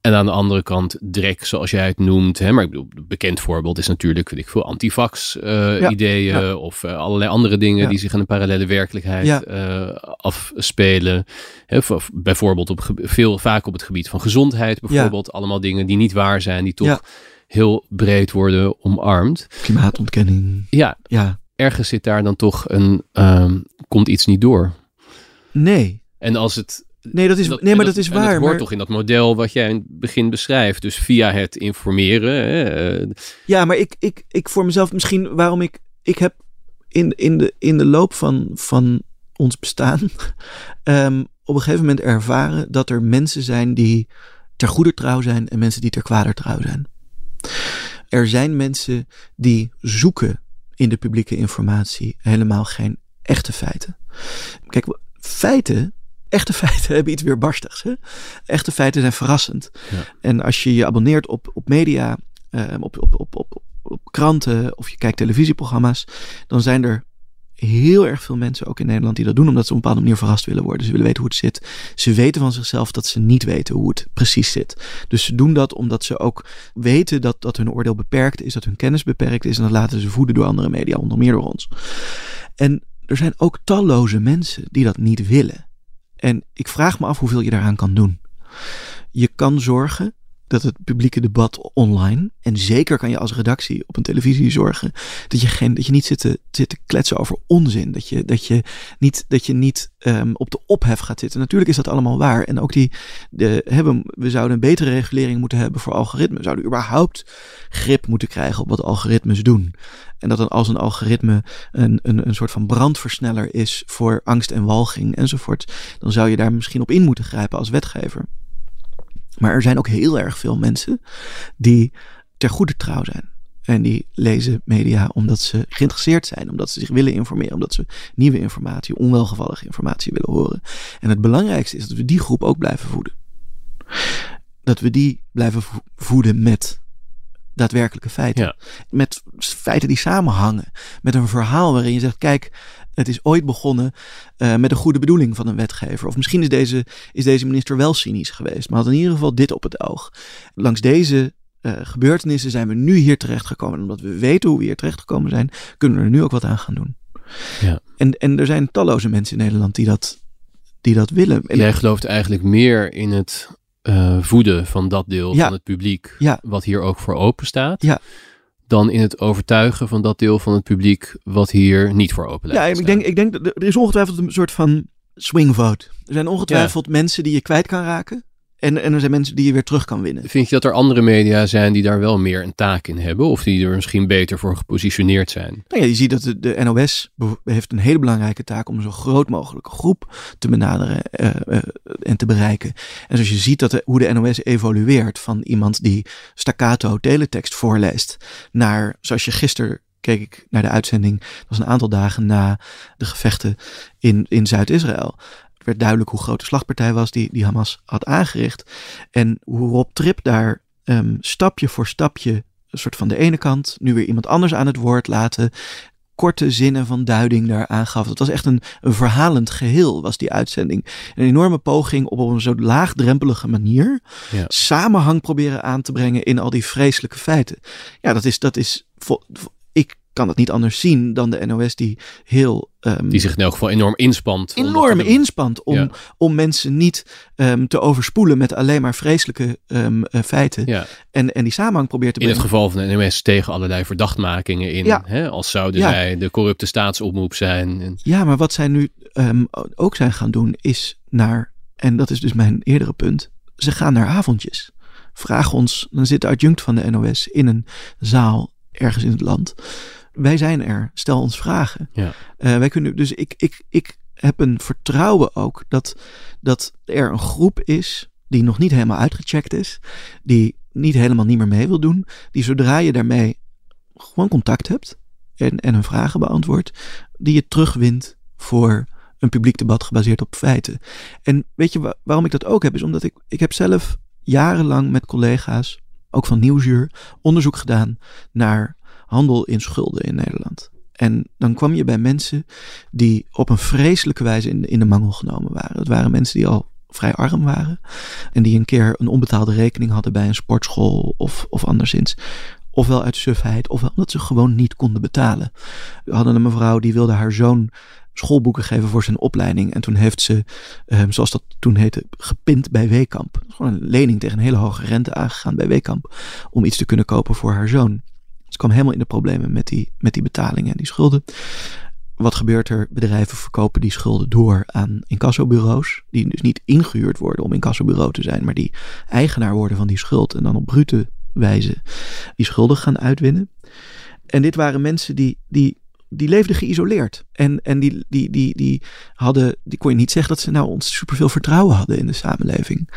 En aan de andere kant drek, zoals jij het noemt. Hè, maar ik bedoel, een bekend voorbeeld is natuurlijk, weet ik veel, antivax uh, ja, ideeën. Ja. Of uh, allerlei andere dingen ja. die zich in een parallele werkelijkheid uh, afspelen. Hè, bijvoorbeeld op, veel, vaak op het gebied van gezondheid bijvoorbeeld. Allemaal dingen die niet waar zijn, die toch heel breed worden omarmd. Klimaatontkenning. Ja, ja. ergens zit daar dan toch een, um, komt iets niet door. Nee. En als het Nee, dat is, dat, nee maar dat, dat is waar. Het hoort maar... toch in dat model wat jij in het begin beschrijft. Dus via het informeren. Hè, uh... Ja, maar ik, ik, ik voor mezelf misschien waarom ik. Ik heb in, in, de, in de loop van, van ons bestaan. um, op een gegeven moment ervaren dat er mensen zijn die ter goeder trouw zijn. En mensen die ter kwader trouw zijn. Er zijn mensen die zoeken in de publieke informatie helemaal geen echte feiten. Kijk, feiten echte feiten hebben iets weerbarstigs. Hè? Echte feiten zijn verrassend. Ja. En als je je abonneert op, op media, uh, op, op, op, op, op kranten of je kijkt televisieprogramma's, dan zijn er heel erg veel mensen ook in Nederland die dat doen omdat ze op een bepaalde manier verrast willen worden. Ze willen weten hoe het zit. Ze weten van zichzelf dat ze niet weten hoe het precies zit. Dus ze doen dat omdat ze ook weten dat, dat hun oordeel beperkt is, dat hun kennis beperkt is en dat laten ze voeden door andere media, onder meer door ons. En er zijn ook talloze mensen die dat niet willen. En ik vraag me af hoeveel je daaraan kan doen. Je kan zorgen dat het publieke debat online. En zeker kan je als redactie op een televisie zorgen dat je, geen, dat je niet zit te, zit te kletsen over onzin. Dat je, dat je niet, dat je niet um, op de ophef gaat zitten. Natuurlijk is dat allemaal waar. En ook die, de, hebben, we zouden een betere regulering moeten hebben voor algoritmen. We zouden überhaupt grip moeten krijgen op wat algoritmes doen. En dat dan als een algoritme een, een, een soort van brandversneller is voor angst en walging enzovoort. Dan zou je daar misschien op in moeten grijpen als wetgever. Maar er zijn ook heel erg veel mensen die ter goede trouw zijn. En die lezen media omdat ze geïnteresseerd zijn, omdat ze zich willen informeren, omdat ze nieuwe informatie, onwelgevallige informatie willen horen. En het belangrijkste is dat we die groep ook blijven voeden. Dat we die blijven voeden met daadwerkelijke feiten. Met feiten die samenhangen. Met een verhaal waarin je zegt: kijk, het is ooit begonnen uh, met een goede bedoeling van een wetgever. Of misschien is deze, is deze minister wel cynisch geweest, maar had in ieder geval dit op het oog. Langs deze uh, gebeurtenissen zijn we nu hier terechtgekomen. En omdat we weten hoe we hier terechtgekomen zijn, kunnen we er nu ook wat aan gaan doen. Ja. En, en er zijn talloze mensen in Nederland die dat, die dat willen. En Jij gelooft eigenlijk meer in het uh, voeden van dat deel van het publiek, ja. wat hier ook voor open staat. Ja dan in het overtuigen van dat deel van het publiek wat hier niet voor open lijkt. Ja, ik denk, ik denk dat er is ongetwijfeld een soort van swing vote. Er zijn ongetwijfeld mensen die je kwijt kan raken. En, en er zijn mensen die je weer terug kan winnen. Vind je dat er andere media zijn die daar wel meer een taak in hebben? Of die er misschien beter voor gepositioneerd zijn? Nou ja, je ziet dat de, de NOS heeft een hele belangrijke taak om zo groot mogelijke groep te benaderen uh, uh, en te bereiken. En zoals je ziet dat de, hoe de NOS evolueert van iemand die staccato teletext voorleest naar, zoals je gisteren keek ik naar de uitzending. Dat was een aantal dagen na de gevechten in, in Zuid-Israël werd duidelijk hoe groot de slagpartij was die, die Hamas had aangericht. En hoe Rob Trip daar um, stapje voor stapje, een soort van de ene kant, nu weer iemand anders aan het woord laten. Korte zinnen van duiding daar aangaf. Het was echt een, een verhalend geheel, was die uitzending. Een enorme poging op een zo laagdrempelige manier ja. samenhang proberen aan te brengen in al die vreselijke feiten. Ja, dat is, dat is kan het niet anders zien dan de NOS die heel... Um, die zich in elk geval enorm inspant. Enorm inspant om, om mensen niet um, te overspoelen met alleen maar vreselijke um, uh, feiten. Ja. En, en die samenhang probeert te brengen. In het geval van de NOS tegen allerlei verdachtmakingen in. Ja. Hè, als zouden zij de corrupte staatsomroep zijn. En... Ja, maar wat zij nu ook zijn gaan doen is naar... En dat is dus mijn eerdere punt. Ze gaan naar avondjes. Vraag ons, dan zit de adjunct van de NOS in een zaal ergens in het land wij zijn er. Stel ons vragen. Ja. Uh, wij kunnen, dus ik, ik, ik heb een vertrouwen ook dat, dat er een groep is die nog niet helemaal uitgecheckt is, die niet helemaal niet meer mee wil doen, die zodra je daarmee gewoon contact hebt en, en hun vragen beantwoordt, die je terugwint voor een publiek debat gebaseerd op feiten. En weet je waarom ik dat ook heb? Is omdat ik, ik heb zelf jarenlang met collega's, ook van Nieuwsuur, onderzoek gedaan naar handel in schulden in Nederland. En dan kwam je bij mensen die op een vreselijke wijze in, in de mangel genomen waren. Het waren mensen die al vrij arm waren. En die een keer een onbetaalde rekening hadden bij een sportschool of, of anderszins. Ofwel uit sufheid, ofwel omdat ze gewoon niet konden betalen. We hadden een mevrouw die wilde haar zoon schoolboeken geven voor zijn opleiding. En toen heeft ze, um, zoals dat toen heette, gepind bij Weekamp. Gewoon een lening tegen een hele hoge rente aangegaan bij Weekamp. Om iets te kunnen kopen voor haar zoon. Kwam helemaal in de problemen met die, met die betalingen en die schulden. Wat gebeurt er? Bedrijven verkopen die schulden door aan incassobureaus. Die dus niet ingehuurd worden om incassobureau te zijn, maar die eigenaar worden van die schuld. En dan op brute wijze die schulden gaan uitwinnen. En dit waren mensen die, die, die leefden geïsoleerd. En, en die, die, die, die hadden, die kon je niet zeggen dat ze nou ons superveel vertrouwen hadden in de samenleving.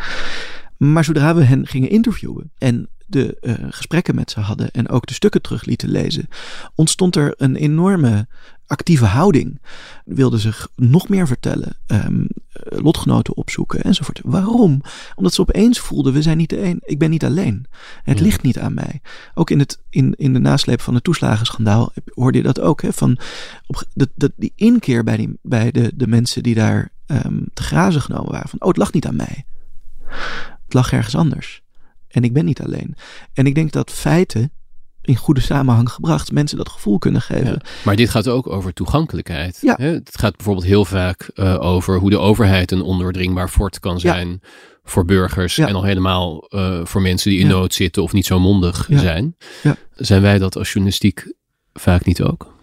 Maar zodra we hen gingen interviewen en de uh, gesprekken met ze hadden en ook de stukken terug lieten lezen, ontstond er een enorme actieve houding. Wilden zich nog meer vertellen, um, lotgenoten opzoeken enzovoort. Waarom? Omdat ze opeens voelden, we zijn niet de een, ik ben niet alleen. Het ligt niet aan mij. Ook in, het, in, in de nasleep van het toeslagenschandaal hoorde je dat ook. Hè, van op, de, de, die inkeer bij, die, bij de, de mensen die daar um, te grazen genomen waren. Van, oh, het lag niet aan mij. Het lag ergens anders. En ik ben niet alleen. En ik denk dat feiten in goede samenhang gebracht mensen dat gevoel kunnen geven. maar dit gaat ook over toegankelijkheid. Ja. Het gaat bijvoorbeeld heel vaak uh, over hoe de overheid een ondoordringbaar fort kan zijn voor burgers en al helemaal uh, voor mensen die in nood zitten of niet zo mondig zijn. Zijn wij dat als journalistiek vaak niet ook?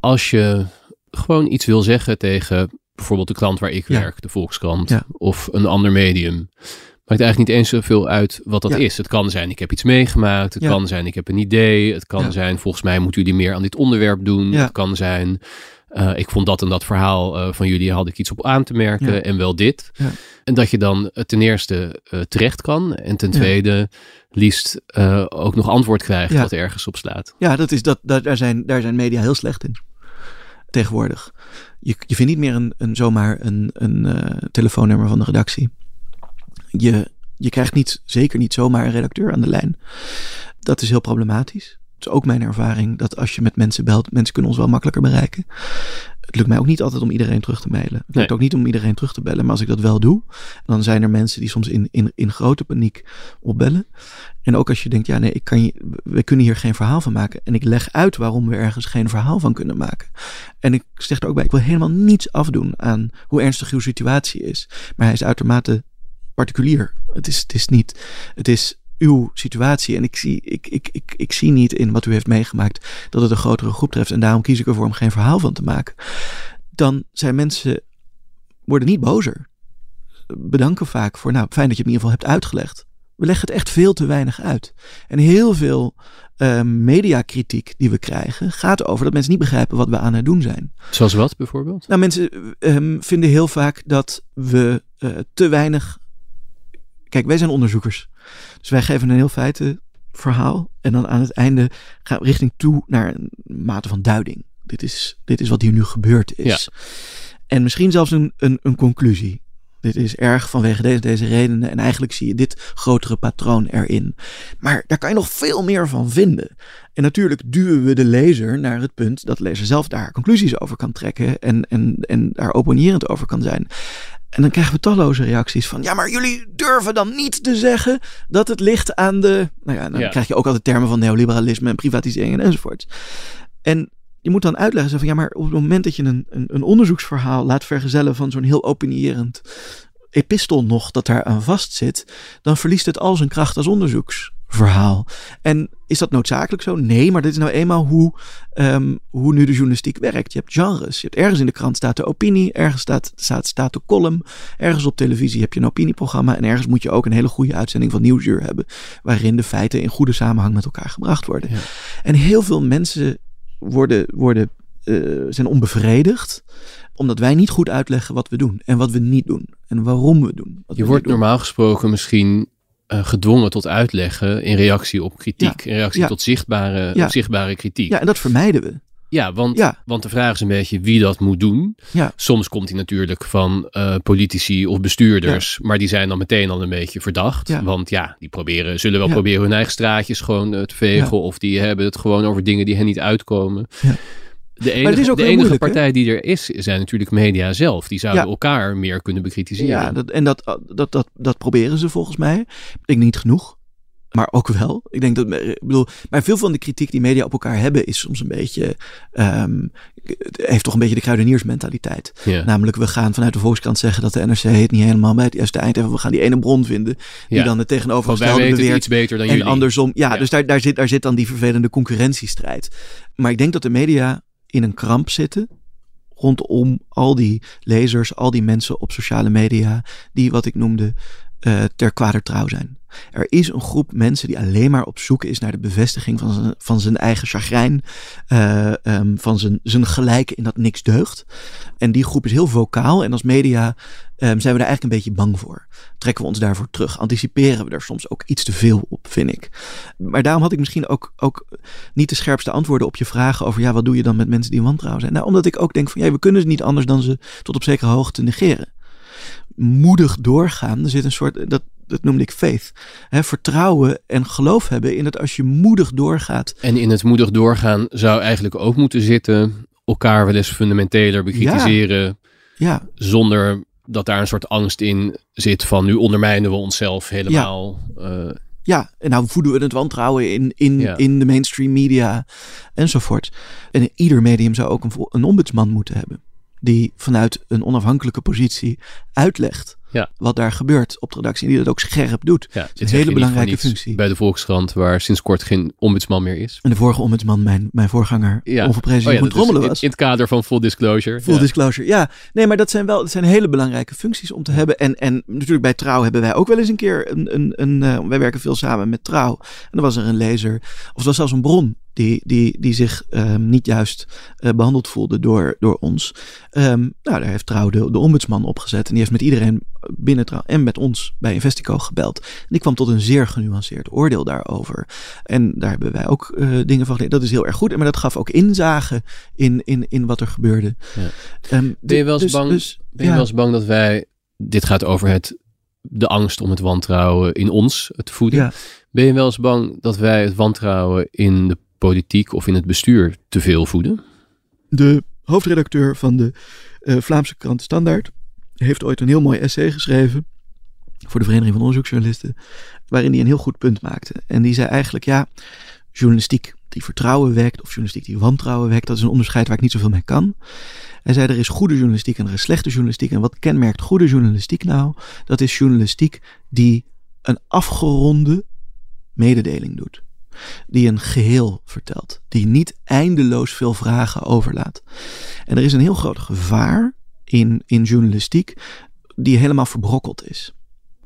Als je gewoon iets wil zeggen tegen bijvoorbeeld de klant waar ik werk, de Volkskrant, of een ander medium. Maakt eigenlijk niet eens zoveel uit wat dat is. Het kan zijn, ik heb iets meegemaakt. Het kan zijn, ik heb een idee. Het kan zijn, volgens mij moeten jullie meer aan dit onderwerp doen. Het kan zijn, uh, ik vond dat en dat verhaal uh, van jullie, had ik iets op aan te merken en wel dit. En dat je dan uh, ten eerste terecht kan en ten tweede liefst ook nog antwoord krijgt wat ergens op slaat. Ja, dat is dat, dat, daar, zijn, daar zijn media heel slecht in tegenwoordig. Je, je vindt niet meer een, een zomaar een, een telefoonnummer van de redactie. Je, je krijgt niet, zeker niet zomaar een redacteur aan de lijn. Dat is heel problematisch is ook mijn ervaring dat als je met mensen belt, mensen kunnen ons wel makkelijker bereiken. Het lukt mij ook niet altijd om iedereen terug te mailen. Het lukt ook niet om iedereen terug te bellen. Maar als ik dat wel doe, dan zijn er mensen die soms in, in, in grote paniek opbellen. En ook als je denkt, ja nee, ik kan je, we kunnen hier geen verhaal van maken. En ik leg uit waarom we ergens geen verhaal van kunnen maken. En ik zeg er ook bij, ik wil helemaal niets afdoen aan hoe ernstig uw situatie is. Maar hij is uitermate particulier. Het is, het is niet, het is uw situatie. En ik zie, ik, ik, ik, ik zie niet in wat u heeft meegemaakt dat het een grotere groep treft. En daarom kies ik ervoor om geen verhaal van te maken. Dan zijn mensen, worden niet bozer. Bedanken vaak voor, nou fijn dat je het in ieder geval hebt uitgelegd. We leggen het echt veel te weinig uit. En heel veel uh, mediakritiek die we krijgen gaat over dat mensen niet begrijpen wat we aan het doen zijn. Zoals wat bijvoorbeeld? Nou, mensen um, vinden heel vaak dat we uh, te weinig. Kijk, wij zijn onderzoekers. Dus wij geven een heel feitenverhaal. En dan aan het einde gaan we richting toe naar een mate van duiding. Dit is, dit is wat hier nu gebeurd is. En misschien zelfs een, een, een conclusie. Dit is erg vanwege deze, deze redenen. En eigenlijk zie je dit grotere patroon erin. Maar daar kan je nog veel meer van vinden. En natuurlijk duwen we de lezer naar het punt dat de lezer zelf daar conclusies over kan trekken. En, en, en daar opponierend over kan zijn. En dan krijgen we talloze reacties van: ja, maar jullie durven dan niet te zeggen dat het ligt aan de. Nou ja, dan krijg je ook altijd termen van neoliberalisme en privatisering enzovoort. En je moet dan uitleggen van ja, maar op het moment dat je een, een, een onderzoeksverhaal laat vergezellen van zo'n heel opinierend epistel nog dat daar aan vast zit, dan verliest het al zijn kracht als onderzoeks verhaal. En is dat noodzakelijk zo? Nee, maar dit is nou eenmaal hoe, um, hoe nu de journalistiek werkt. Je hebt genres. Je hebt ergens in de krant staat de opinie, ergens staat, staat, staat de column, ergens op televisie heb je een opinieprogramma en ergens moet je ook een hele goede uitzending van Nieuwsuur hebben, waarin de feiten in goede samenhang met elkaar gebracht worden. Ja. En heel veel mensen worden, worden, uh, zijn onbevredigd omdat wij niet goed uitleggen wat we doen en wat we niet doen en waarom we doen. je wordt normaal gesproken misschien uh, gedwongen tot uitleggen in reactie op kritiek. In reactie tot zichtbare, ja. zichtbare kritiek. Ja, en dat vermijden we. Ja want, want de vraag is een beetje wie dat moet doen. Soms komt hij natuurlijk van uh, politici of bestuurders, maar die zijn dan meteen al een beetje verdacht. Want ja, die proberen, zullen wel proberen hun eigen straatjes gewoon uh, te vegen, of die hebben het gewoon over dingen die hen niet uitkomen. De enige, de enige partij die er is, zijn natuurlijk media zelf. Die zouden elkaar meer kunnen bekritiseren. Ja, dat, en dat, dat, dat, dat proberen ze volgens mij. Ik denk niet genoeg. Maar ook wel. Ik denk dat, ik bedoel, maar veel van de kritiek die media op elkaar hebben is soms een beetje, um, heeft toch een beetje de kruideniersmentaliteit. Ja. Namelijk, we gaan vanuit de Volkskrant zeggen dat de NRC het niet helemaal bij het juiste eind heeft. We gaan die ene bron vinden die ja. dan het tegenovergestelde beweert. iets beter dan en jullie. andersom, ja, dus daar, daar, zit, daar zit dan die vervelende concurrentiestrijd. Maar ik denk dat de media in een kramp zitten rondom al die lezers, al die mensen op sociale media, die wat ik noemde uh, ter kwader trouw zijn. Er is een groep mensen die alleen maar op zoek is naar de bevestiging van zijn, van zijn eigen chagrijn, uh, um, van zijn, zijn gelijk in dat niks deugt. En die groep is heel vocaal en als media um, zijn we daar eigenlijk een beetje bang voor. Trekken we ons daarvoor terug, anticiperen we daar soms ook iets te veel op, vind ik. Maar daarom had ik misschien ook, ook niet de scherpste antwoorden op je vragen over, ja, wat doe je dan met mensen die wantrouwen zijn? Nou, omdat ik ook denk van, ja, we kunnen ze niet anders dan ze tot op zekere hoogte negeren moedig doorgaan. Er zit een soort, dat, dat noemde ik faith. Hè, vertrouwen en geloof hebben in dat als je moedig doorgaat. En in het moedig doorgaan zou eigenlijk ook moeten zitten elkaar wel eens fundamenteler bekritiseren. Ja. Zonder dat daar een soort angst in zit van nu ondermijnen we onszelf helemaal. Ja. Uh, ja, en nou voeden we het wantrouwen in, in, in de mainstream media enzovoort. En ieder medium zou ook een, een ombudsman moeten hebben. Die vanuit een onafhankelijke positie uitlegt ja. wat daar gebeurt op de redactie. En die dat ook scherp doet. Ja, is een hele belangrijke functie. Bij de Volkskrant, waar sinds kort geen ombudsman meer is. En de vorige ombudsman, mijn, mijn voorganger, ja. onverprezen oh, ja, was. In, het kader van full disclosure. Full disclosure, ja. Nee, maar dat zijn wel dat zijn hele belangrijke functies om te hebben. En, en natuurlijk bij Trouw hebben wij ook wel eens een keer een... een, een uh, wij werken veel samen met Trouw. En dan was er een lezer, of het was zelfs een bron die, die, die zich um, niet juist uh, behandeld voelde door, door ons. Um, nou, daar heeft Trouw de, de ombudsman opgezet. En die heeft met iedereen binnen Trouw en met ons bij Investico gebeld. En die kwam tot een zeer genuanceerd oordeel daarover. En daar hebben wij ook uh, dingen van geleerd. Dat is heel erg goed. Maar dat gaf ook inzage in, in, in wat er gebeurde. Ja. Um, ben je wel eens dus, bang, dus, ben je ja. wel eens bang dat wij... Dit gaat over het, de angst om het wantrouwen in ons te voeden. Ja. Ben je wel eens bang dat wij het wantrouwen in de politiek of in het bestuur te veel voeden? De hoofdredacteur van de uh, Vlaamse krant Standaard heeft ooit een heel mooi essay geschreven voor de Vereniging van Onderzoeksjournalisten, waarin hij een heel goed punt maakte. En die zei eigenlijk, ja, journalistiek die vertrouwen wekt of journalistiek die wantrouwen wekt, dat is een onderscheid waar ik niet zoveel mee kan. Hij zei, er is goede journalistiek en er is slechte journalistiek. En wat kenmerkt goede journalistiek nou? Dat is journalistiek die een afgeronde mededeling doet die een geheel vertelt, die niet eindeloos veel vragen overlaat. En er is een heel groot gevaar in, in journalistiek die helemaal verbrokkeld is.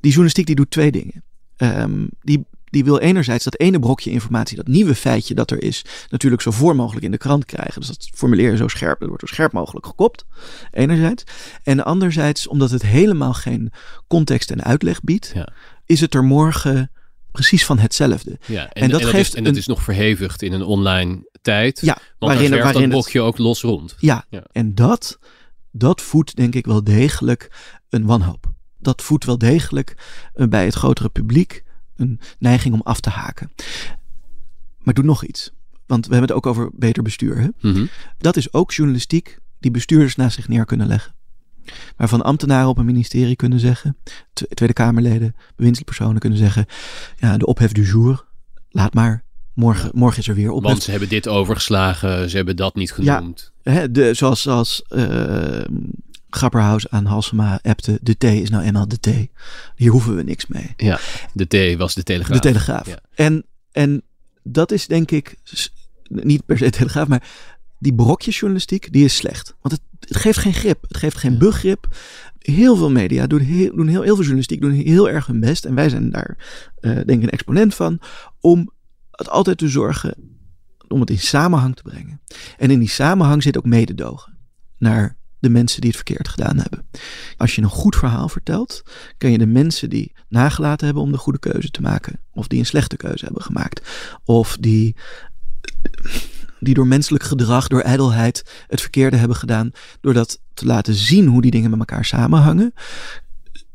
Die journalistiek die doet twee dingen. Um, die, die wil enerzijds dat ene brokje informatie, dat nieuwe feitje dat er is, natuurlijk zo voor mogelijk in de krant krijgen. Dus dat formuleer je zo scherp, dat wordt zo scherp mogelijk gekopt. Enerzijds. En anderzijds, omdat het helemaal geen context en uitleg biedt, ja. is het er morgen precies van hetzelfde. Ja, en, dat, geeft. Is, en dat is nog verhevigd in een online tijd. Ja, want waarin, waarin dat blokje ook los rond. Ja, ja, en dat, dat voedt denk ik wel degelijk een wanhoop. Dat voedt wel degelijk uh, bij het grotere publiek een neiging om af te haken. Maar doe nog iets. Want we hebben het ook over beter bestuur. Hè? Mm -hmm. Dat is ook journalistiek die bestuurders naast zich neer kunnen leggen. Waarvan ambtenaren op een ministerie kunnen zeggen, Tweede Kamerleden, bewindspersonen kunnen zeggen, ja, de ophef du jour, laat maar. Morgen, morgen is er weer ophef. Want ze hebben dit overgeslagen, ze hebben dat niet genoemd. Ja, hè, de, zoals zoals uh, Grapperhaus aan Halsema appte, de T is nou eenmaal de T. Hier hoeven we niks mee. Ja, de T was de Telegraaf. De Telegraaf. Ja. En, en dat is denk ik, niet per se Telegraaf, maar die brokjesjournalistiek, die is slecht. Want het, het, geeft geen grip. Het geeft geen begrip. Heel veel media doen heel, doen heel, heel veel journalistiek, doen heel erg hun best. En wij zijn daar, uh, denk ik, een exponent van. Om het altijd te zorgen om het in samenhang te brengen. En in die samenhang zit ook mededogen naar de mensen die het verkeerd gedaan hebben. Als je een goed verhaal vertelt, kan je de mensen die nagelaten hebben om de goede keuze te maken, of die een slechte keuze hebben gemaakt, of die die door menselijk gedrag, door ijdelheid het verkeerde hebben gedaan, door dat te laten zien hoe die dingen met elkaar samenhangen,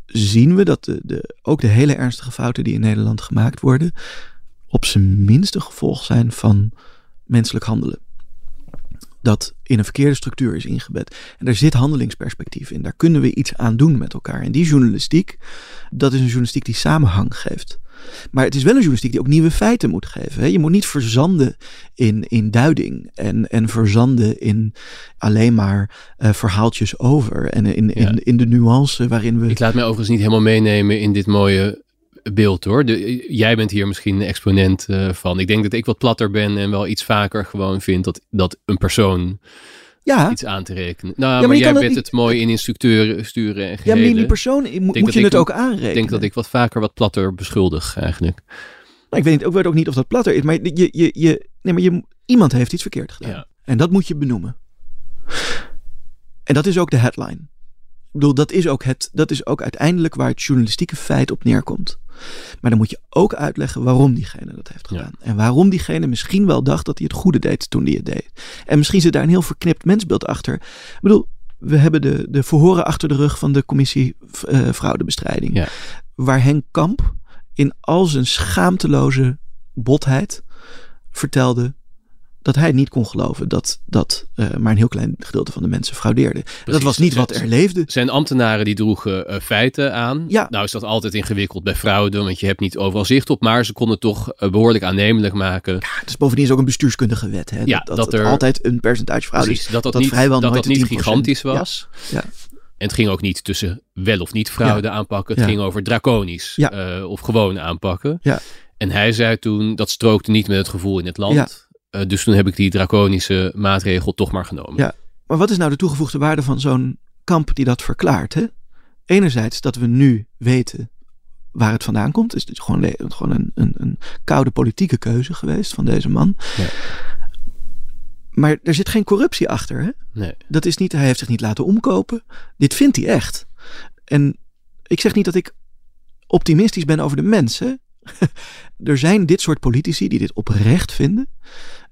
zien we dat de, de, ook de hele ernstige fouten die in Nederland gemaakt worden, op zijn minste gevolg zijn van menselijk handelen. Dat in een verkeerde structuur is ingebed. En daar zit handelingsperspectief in. Daar kunnen we iets aan doen met elkaar. En die journalistiek, dat is een journalistiek die samenhang geeft. Maar het is wel een journalistiek die ook nieuwe feiten moet geven. Je moet niet verzanden in, in duiding en, en verzanden in alleen maar uh, verhaaltjes over. En in, in, in de nuance waarin we. Ik laat mij overigens niet helemaal meenemen in dit mooie beeld hoor. De, jij bent hier misschien een exponent uh, van. Ik denk dat ik wat platter ben en wel iets vaker gewoon vind dat, dat een persoon ja. iets aan te rekenen. Nou, ja, maar, jij bent het mooi in instructeuren sturen en. Ja, maar die persoon moet je het ook aanrekenen. Ik denk dat ik wat vaker wat platter beschuldig eigenlijk. Nou, ik weet, niet, ik weet ook niet of dat platter is, maar, je, je, je, nee, maar je, iemand heeft iets verkeerd gedaan. Ja. En dat moet je benoemen. En dat is ook de headline. Ik bedoel, dat is ook, het, dat is ook uiteindelijk waar het journalistieke feit op neerkomt. Maar dan moet je ook uitleggen waarom diegene dat heeft gedaan. En waarom diegene misschien wel dacht dat hij het goede deed toen hij het deed. En misschien zit daar een heel verknipt mensbeeld achter. Ik bedoel, we hebben de, de verhoren achter de rug van de commissie uh, fraudebestrijding. Ja. Waar Henk Kamp in al zijn schaamteloze botheid vertelde dat hij niet kon geloven dat, dat uh, maar een heel klein gedeelte van de mensen fraudeerde. Dat was niet wat er leefde. Zijn ambtenaren die droegen uh, feiten aan. Ja. Nou is dat altijd ingewikkeld bij fraude, want je hebt niet overal zicht op. Maar ze konden toch uh, behoorlijk aannemelijk maken. Ja, het is bovendien is ook een bestuurskundige wet. Hè? Ja, dat, dat, er altijd een percentage fraude precies, is. Dat dat, dat niet, vrijwel dat, nooit dat niet 10%. gigantisch was. Ja. ja. En het ging ook niet tussen wel of niet fraude aanpakken. Het Ja. ging over draconisch Ja. eh, of gewoon aanpakken. Ja. En hij zei toen, dat strookte niet met het gevoel in het land. Eh, dus toen heb ik die draconische maatregel toch maar genomen. Ja. Maar wat is nou de toegevoegde waarde van zo'n kamp die dat verklaart? Hè? Enerzijds dat we nu weten waar het vandaan komt. Is het gewoon, gewoon een, een, een koude politieke keuze geweest van deze man. Ja. Maar er zit geen corruptie achter. Hè? Nee. Dat is niet, hij heeft zich niet laten omkopen. Dit vindt hij echt. En ik zeg niet dat ik optimistisch ben over de mensen. er zijn dit soort politici die dit oprecht vinden.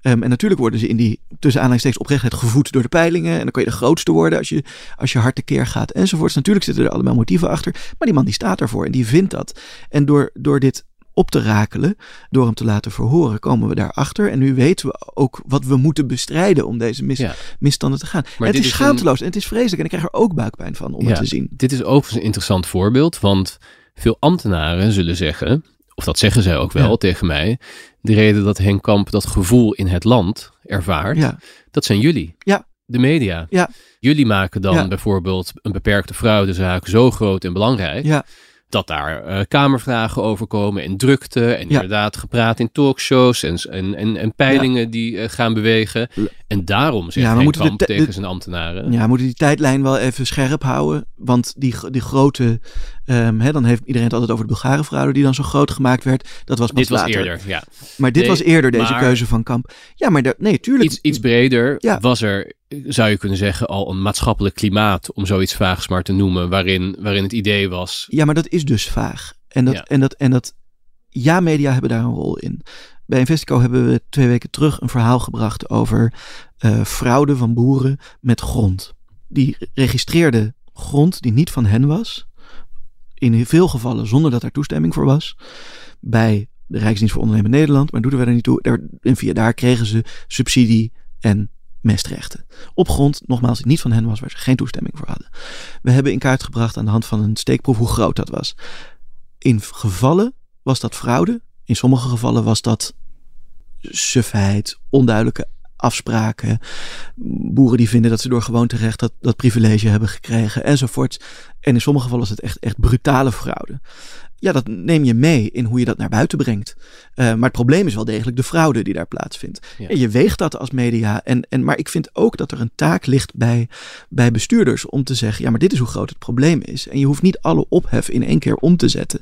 Ehm, en natuurlijk worden ze in die tussen aanhalingstekens oprechtheid gevoed door de peilingen. En dan kan je de grootste worden als je, als je hard tekeer gaat enzovoorts. Natuurlijk zitten er allemaal motieven achter. Maar die man die staat daarvoor en die vindt dat. En door, door dit op te rakelen, door hem te laten verhoren, komen we daarachter. En nu weten we ook wat we moeten bestrijden om deze mis, Ja. misstanden te gaan. Maar het is schaamteloos en het is vreselijk. En ik krijg er ook buikpijn van om Ja. het te zien. Dit is ook een interessant voorbeeld, want veel ambtenaren zullen zeggen, of dat zeggen zij ook wel Ja. tegen mij, de reden dat Henk Kamp dat gevoel in het land ervaart, Ja. dat zijn jullie. Ja. De media. Ja. Jullie maken dan bijvoorbeeld een beperkte fraudezaak zo groot en belangrijk, Ja. dat daar eh, kamervragen over komen en drukte en inderdaad gepraat in talkshows en, en, en, en peilingen die eh, gaan bewegen. En daarom zegt Ja, Henk de Kamp te- tegen de- zijn ambtenaren. Ja, we moeten die tijdlijn wel even scherp houden. Want die, die grote. Ehm, dan heeft iedereen het altijd over de Bulgarenfraude die dan zo groot gemaakt werd. Dat was pas Dit was eerder, ja. Maar dit Nee, was eerder deze maar- keuze van Kamp. Ja, maar dat, nee, tuurlijk. Iets, iets breder Ja. was er, zou je kunnen zeggen, al een maatschappelijk klimaat, om zoiets vaags maar te noemen, waarin, waarin het idee was. Ja, maar dat is dus vaag. En dat, Ja. en dat, en dat. Ja, media hebben daar een rol in. Bij Investico hebben we twee weken terug een verhaal gebracht over eh, fraude van boeren met grond. Die registreerden grond die niet van hen was. In veel gevallen zonder dat er toestemming voor was. Bij de Rijksdienst voor Ondernemen Nederland. Maar doet er niet toe. En via daar kregen ze subsidie en mestrechten. Op grond, nogmaals, niet van hen was, waar ze geen toestemming voor hadden. We hebben in kaart gebracht aan de hand van een steekproef hoe groot dat was. In gevallen was dat fraude. In sommige gevallen was dat sufheid, onduidelijke afspraken. Boeren die vinden dat ze door gewoonterecht dat, dat privilege hebben gekregen enzovoort. En in sommige gevallen is het echt, echt brutale fraude. Ja, dat neem je mee in hoe je dat naar buiten brengt. Uh, maar het probleem is wel degelijk de fraude die daar plaatsvindt. Ja. En je weegt dat als media. En, en, maar ik vind ook dat er een taak ligt bij, bij bestuurders om te zeggen: ja, maar dit is hoe groot het probleem is. En je hoeft niet alle ophef in één keer om te zetten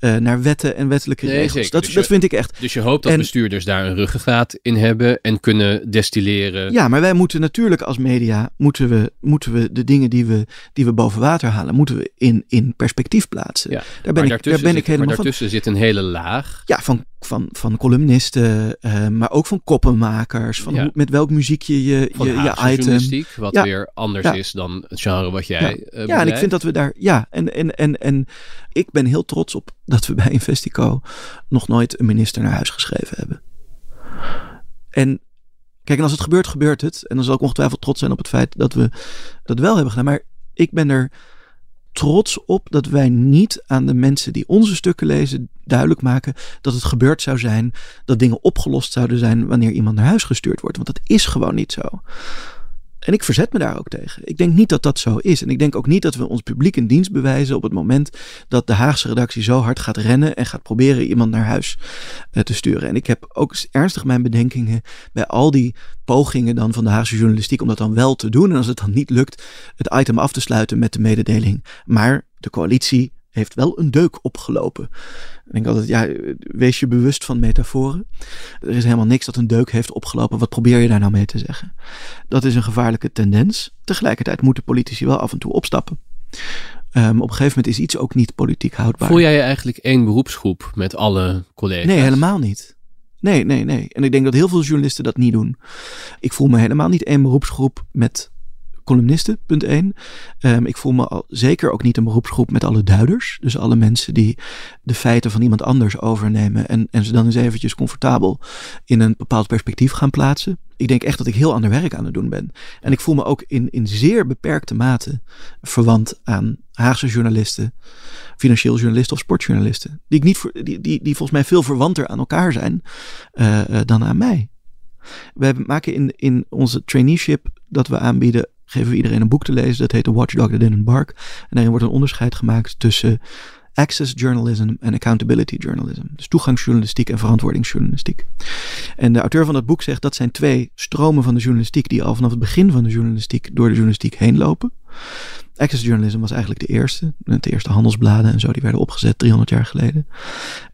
uh, naar wetten en wettelijke Nee, regels. zeker. Dat, Dus dat je- vind ik echt. Dus je hoopt dat En- bestuurders daar een ruggengraat in hebben en kunnen destilleren. Ja, maar wij moeten natuurlijk als media moeten we, moeten we de dingen die we, die we boven water halen, moeten we in, in perspectief plaatsen. Ja, Daar ben ik, daar daartussen ben zit- ik helemaal maar van. daartussen zit een hele laag. Ja, van, van, van columnisten, eh, maar ook van koppenmakers. Van Ja. hoe, met welk muziek je je, Van je, item. wat Ja. weer anders Ja. is dan het genre wat jij Ja. eh, Ja, en ik vind dat we daar. Ja, en, en, en, en ik ben heel trots op dat we bij Investico nog nooit een minister naar huis geschreven hebben. En kijk, en als het gebeurt, gebeurt het. En dan zal ik ongetwijfeld trots zijn op het feit dat we dat wel hebben gedaan. Maar ik ben er trots op dat wij niet aan de mensen die onze stukken lezen duidelijk maken dat het gebeurd zou zijn, dat dingen opgelost zouden zijn wanneer iemand naar huis gestuurd wordt. Want dat is gewoon niet zo. En ik verzet me daar ook tegen. Ik denk niet dat dat zo is. En ik denk ook niet dat we ons publiek een dienst bewijzen op het moment dat de Haagse redactie zo hard gaat rennen en gaat proberen iemand naar huis eh, te sturen. En ik heb ook ernstig mijn bedenkingen bij al die pogingen dan van de Haagse journalistiek om dat dan wel te doen. En als het dan niet lukt, het item af te sluiten met de mededeling. Maar de coalitie heeft wel een deuk opgelopen. Ik denk altijd, ja, wees je bewust van metaforen. Er is helemaal niks dat een deuk heeft opgelopen. Wat probeer je daar nou mee te zeggen? Dat is een gevaarlijke tendens. Tegelijkertijd moeten politici wel af en toe opstappen. Um, op een gegeven moment is iets ook niet politiek houdbaar. Voel jij je eigenlijk één beroepsgroep met alle collega's? Nee, helemaal niet. Nee, nee, nee. En ik denk dat heel veel journalisten dat niet doen. Ik voel me helemaal niet één beroepsgroep met columnisten, punt 1. Ehm, ik voel me al, zeker ook niet een beroepsgroep met alle duiders. Dus alle mensen die de feiten van iemand anders overnemen en, en ze dan eens eventjes comfortabel in een bepaald perspectief gaan plaatsen. Ik denk echt dat ik heel ander werk aan het doen ben. En ik voel me ook in, in zeer beperkte mate verwant aan Haagse journalisten, financieel journalisten of sportjournalisten. Die, ik niet, die, die, die volgens mij veel verwanter aan elkaar zijn uh, uh, dan aan mij. We maken in, in onze traineeship dat we aanbieden, geven we iedereen een boek te lezen. Dat heet The Watchdog That Didn't Bark. En daarin wordt een onderscheid gemaakt tussen access journalism en accountability journalism. Dus toegangsjournalistiek en verantwoordingsjournalistiek. En de auteur van dat boek zegt dat zijn twee stromen van de journalistiek die al vanaf het begin van de journalistiek door de journalistiek heen lopen. Access journalism was eigenlijk de eerste. De eerste handelsbladen en zo, die werden opgezet 300 jaar geleden.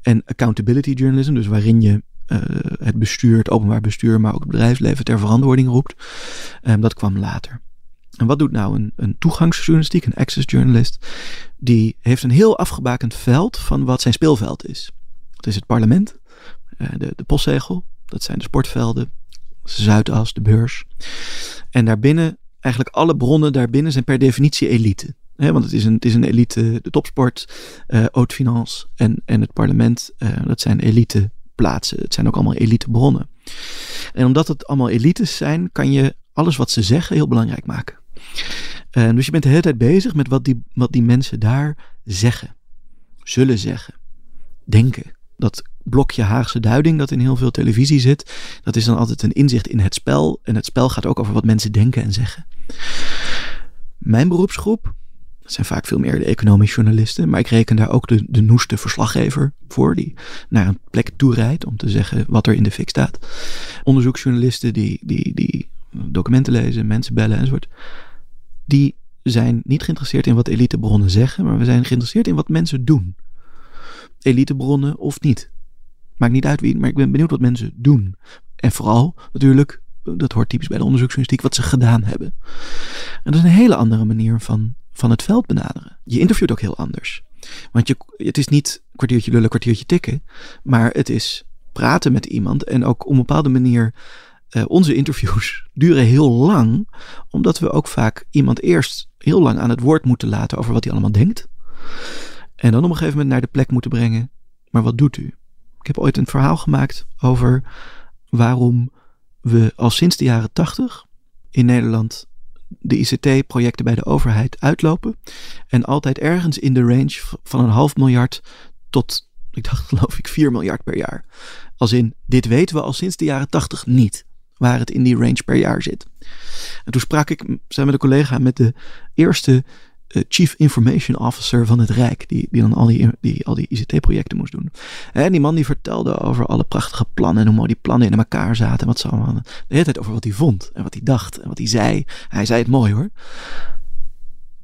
En accountability journalism, dus waarin je uh, het bestuur, het openbaar bestuur, maar ook het bedrijfsleven ter verantwoording roept. Um, dat kwam later. En wat doet nou een, een toegangsjournalistiek, een access journalist? Die heeft een heel afgebakend veld van wat zijn speelveld is. Dat is het parlement, uh, de, de postzegel, dat zijn de sportvelden, Zuidas, de beurs. En daarbinnen, eigenlijk alle bronnen daarbinnen zijn per definitie elite. Want het is, een, het is een elite, de topsport, uh, haute finance en, en het parlement, uh, dat zijn elite plaatsen. Het zijn ook allemaal elite bronnen. En omdat het allemaal elites zijn, kan je alles wat ze zeggen heel belangrijk maken. Uh, dus je bent de hele tijd bezig met wat die, wat die mensen daar zeggen, zullen zeggen, denken. Dat blokje Haagse duiding dat in heel veel televisie zit, dat is dan altijd een inzicht in het spel. En het spel gaat ook over wat mensen denken en zeggen. Mijn beroepsgroep, dat zijn vaak veel meer de economische journalisten. Maar ik reken daar ook de, de noeste verslaggever voor. Die naar een plek toe rijdt om te zeggen wat er in de fik staat. Onderzoeksjournalisten die, die, die documenten lezen, mensen bellen enzovoort. Die zijn niet geïnteresseerd in wat elitebronnen zeggen. Maar we zijn geïnteresseerd in wat mensen doen. Elitebronnen of niet. Maakt niet uit wie, maar ik ben benieuwd wat mensen doen. En vooral natuurlijk, dat hoort typisch bij de onderzoeksjournalistiek, wat ze gedaan hebben. En dat is een hele andere manier van van het veld benaderen. Je interviewt ook heel anders. Want je, het is niet kwartiertje lullen, kwartiertje tikken. Maar het is praten met iemand. En ook op een bepaalde manier. Uh, onze interviews duren heel lang. Omdat we ook vaak iemand eerst heel lang aan het woord moeten laten over wat hij allemaal denkt. En dan op een gegeven moment naar de plek moeten brengen. Maar wat doet u? Ik heb ooit een verhaal gemaakt over waarom we al sinds de jaren tachtig in Nederland de ICT-projecten bij de overheid uitlopen. En altijd ergens in de range van een half miljard tot, ik dacht geloof ik, 4 miljard per jaar. Als in, dit weten we al sinds de jaren 80 niet. Waar het in die range per jaar zit. En toen sprak ik, zijn met een collega, met de eerste uh, Chief Information Officer van het Rijk, die, die dan al die, die, al die ICT-projecten moest doen. En die man die vertelde over alle prachtige plannen en hoe mooi die plannen in elkaar zaten en wat ze allemaal. De hele tijd over wat hij vond en wat hij dacht en wat hij zei. Hij zei het mooi hoor.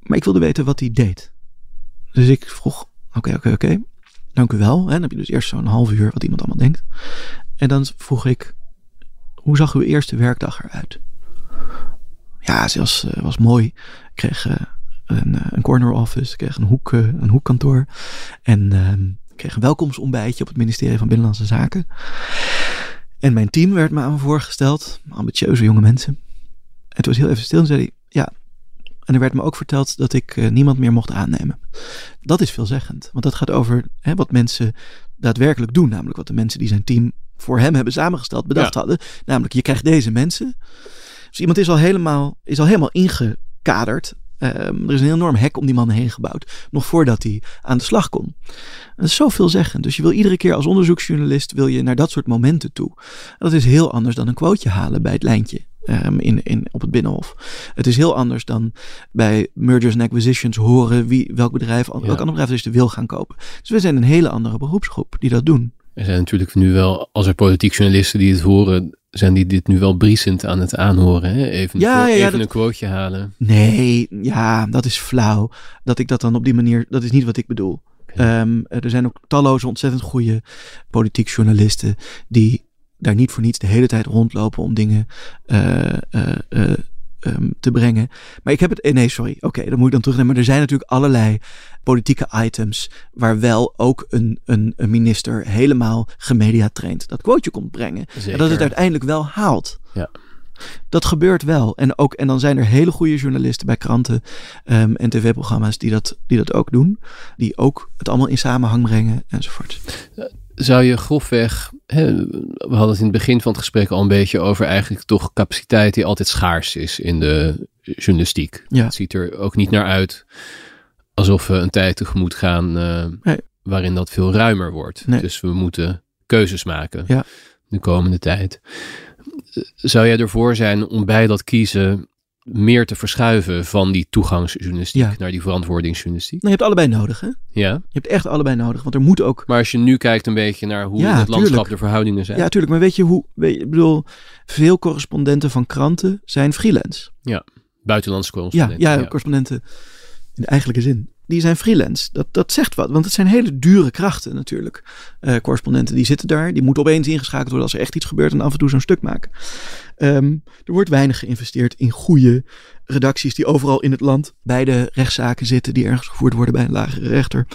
Maar ik wilde weten wat hij deed. Dus ik vroeg: Oké, oké, oké. Dank u wel. En dan heb je dus eerst zo'n half uur wat iemand allemaal denkt. En dan vroeg ik: Hoe zag uw eerste werkdag eruit? Ja, ze was, uh, was mooi. Ik kreeg. Uh, een, eh, een corner office, ik kreeg een, hoek, eh, een hoekkantoor. En uh, ik kreeg een welkomstontbijtje op het ministerie van Binnenlandse Zaken. En mijn team werd me aan me voorgesteld, ambitieuze jonge mensen. En het was heel even stil en zei hij, ja. En er werd me ook verteld dat ik niemand meer mocht aannemen. Dat is veelzeggend, want dat gaat over hè, wat mensen daadwerkelijk doen. Namelijk wat de mensen die zijn team voor hem hebben samengesteld bedacht ja. hadden. Namelijk, je krijgt deze mensen. Dus iemand is al helemaal, is al helemaal ingekaderd Um, er is een enorm hek om die man heen gebouwd. Nog voordat hij aan de slag kon. Dat is zo veelzeggend. Dus je wil iedere keer als onderzoeksjournalist wil je naar dat soort momenten toe. Dat is heel anders dan een quoteje halen bij het lijntje. Um, in, in, op het Binnenhof. Het is heel anders dan bij mergers en acquisitions horen wie, welk bedrijf, ja. welk ander bedrijf is wil gaan kopen. Dus we zijn een hele andere beroepsgroep die dat doen. Er zijn natuurlijk nu wel, als er politiek journalisten die het horen, zijn die dit nu wel briesend aan het aanhoren. Hè? Even, ja, een, ja, even dat... een quoteje halen. Nee, ja, dat is flauw. Dat ik dat dan op die manier, dat is niet wat ik bedoel. Okay. Um, er zijn ook talloze ontzettend goede politiek journalisten die daar niet voor niets de hele tijd rondlopen om dingen uh, uh, uh, um, te brengen. Maar ik heb het. Nee, sorry. Oké, okay, dan moet ik dan terugnemen. Maar er zijn natuurlijk allerlei politieke items. waar wel ook een, een, een minister helemaal gemedia traint. dat quoteje komt brengen. Zeker. En dat het uiteindelijk wel haalt. Ja. Dat gebeurt wel. En, ook, en dan zijn er hele goede journalisten bij kranten ehm, en tv-programma's die dat, die dat ook doen. Die ook het allemaal in samenhang brengen enzovoort. Zou je grofweg, hè, we hadden het in het begin van het gesprek al een beetje over eigenlijk toch capaciteit die altijd schaars is in de journalistiek. Ja. Het ziet er ook niet naar uit alsof we een tijd tegemoet gaan uh, Nee. waarin dat veel ruimer wordt. Nee. Dus we moeten keuzes maken Ja. de komende tijd. Zou jij ervoor zijn om bij dat kiezen meer te verschuiven van die toegangsjournalistiek Ja. naar die verantwoordingsjournalistiek? Nou, je hebt allebei nodig, hè? Ja. Je hebt echt allebei nodig, want er moet ook Maar als je nu kijkt een beetje naar hoe Ja, het landschap tuurlijk. de verhoudingen zijn. Ja, tuurlijk. Maar weet je hoe? Weet je, ik bedoel, veel correspondenten van kranten zijn freelance. Buitenlandse Ja, correspondenten. ja, correspondenten in de eigenlijke zin. Die zijn freelance. Dat, dat zegt wat. Want het zijn hele dure krachten natuurlijk. Eh, correspondenten die zitten daar. Die moeten opeens ingeschakeld worden als er echt iets gebeurt. En af en toe zo'n stuk maken. Ehm, er wordt weinig geïnvesteerd in goede redacties. Die overal in het land bij de rechtszaken zitten. Die ergens gevoerd worden bij een lagere rechter.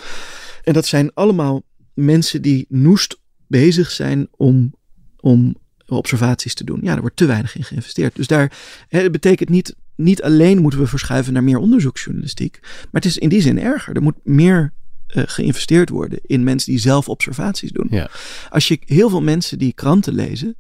En dat zijn allemaal mensen die noest bezig zijn om, om observaties te doen. Ja, er wordt te weinig in geïnvesteerd. Dus daar hè, het betekent niet, niet alleen moeten we verschuiven naar meer onderzoeksjournalistiek. Maar het is in die zin erger. Er moet meer eh, geïnvesteerd worden in mensen die zelf observaties doen. Ja. Als je heel veel mensen die kranten lezen,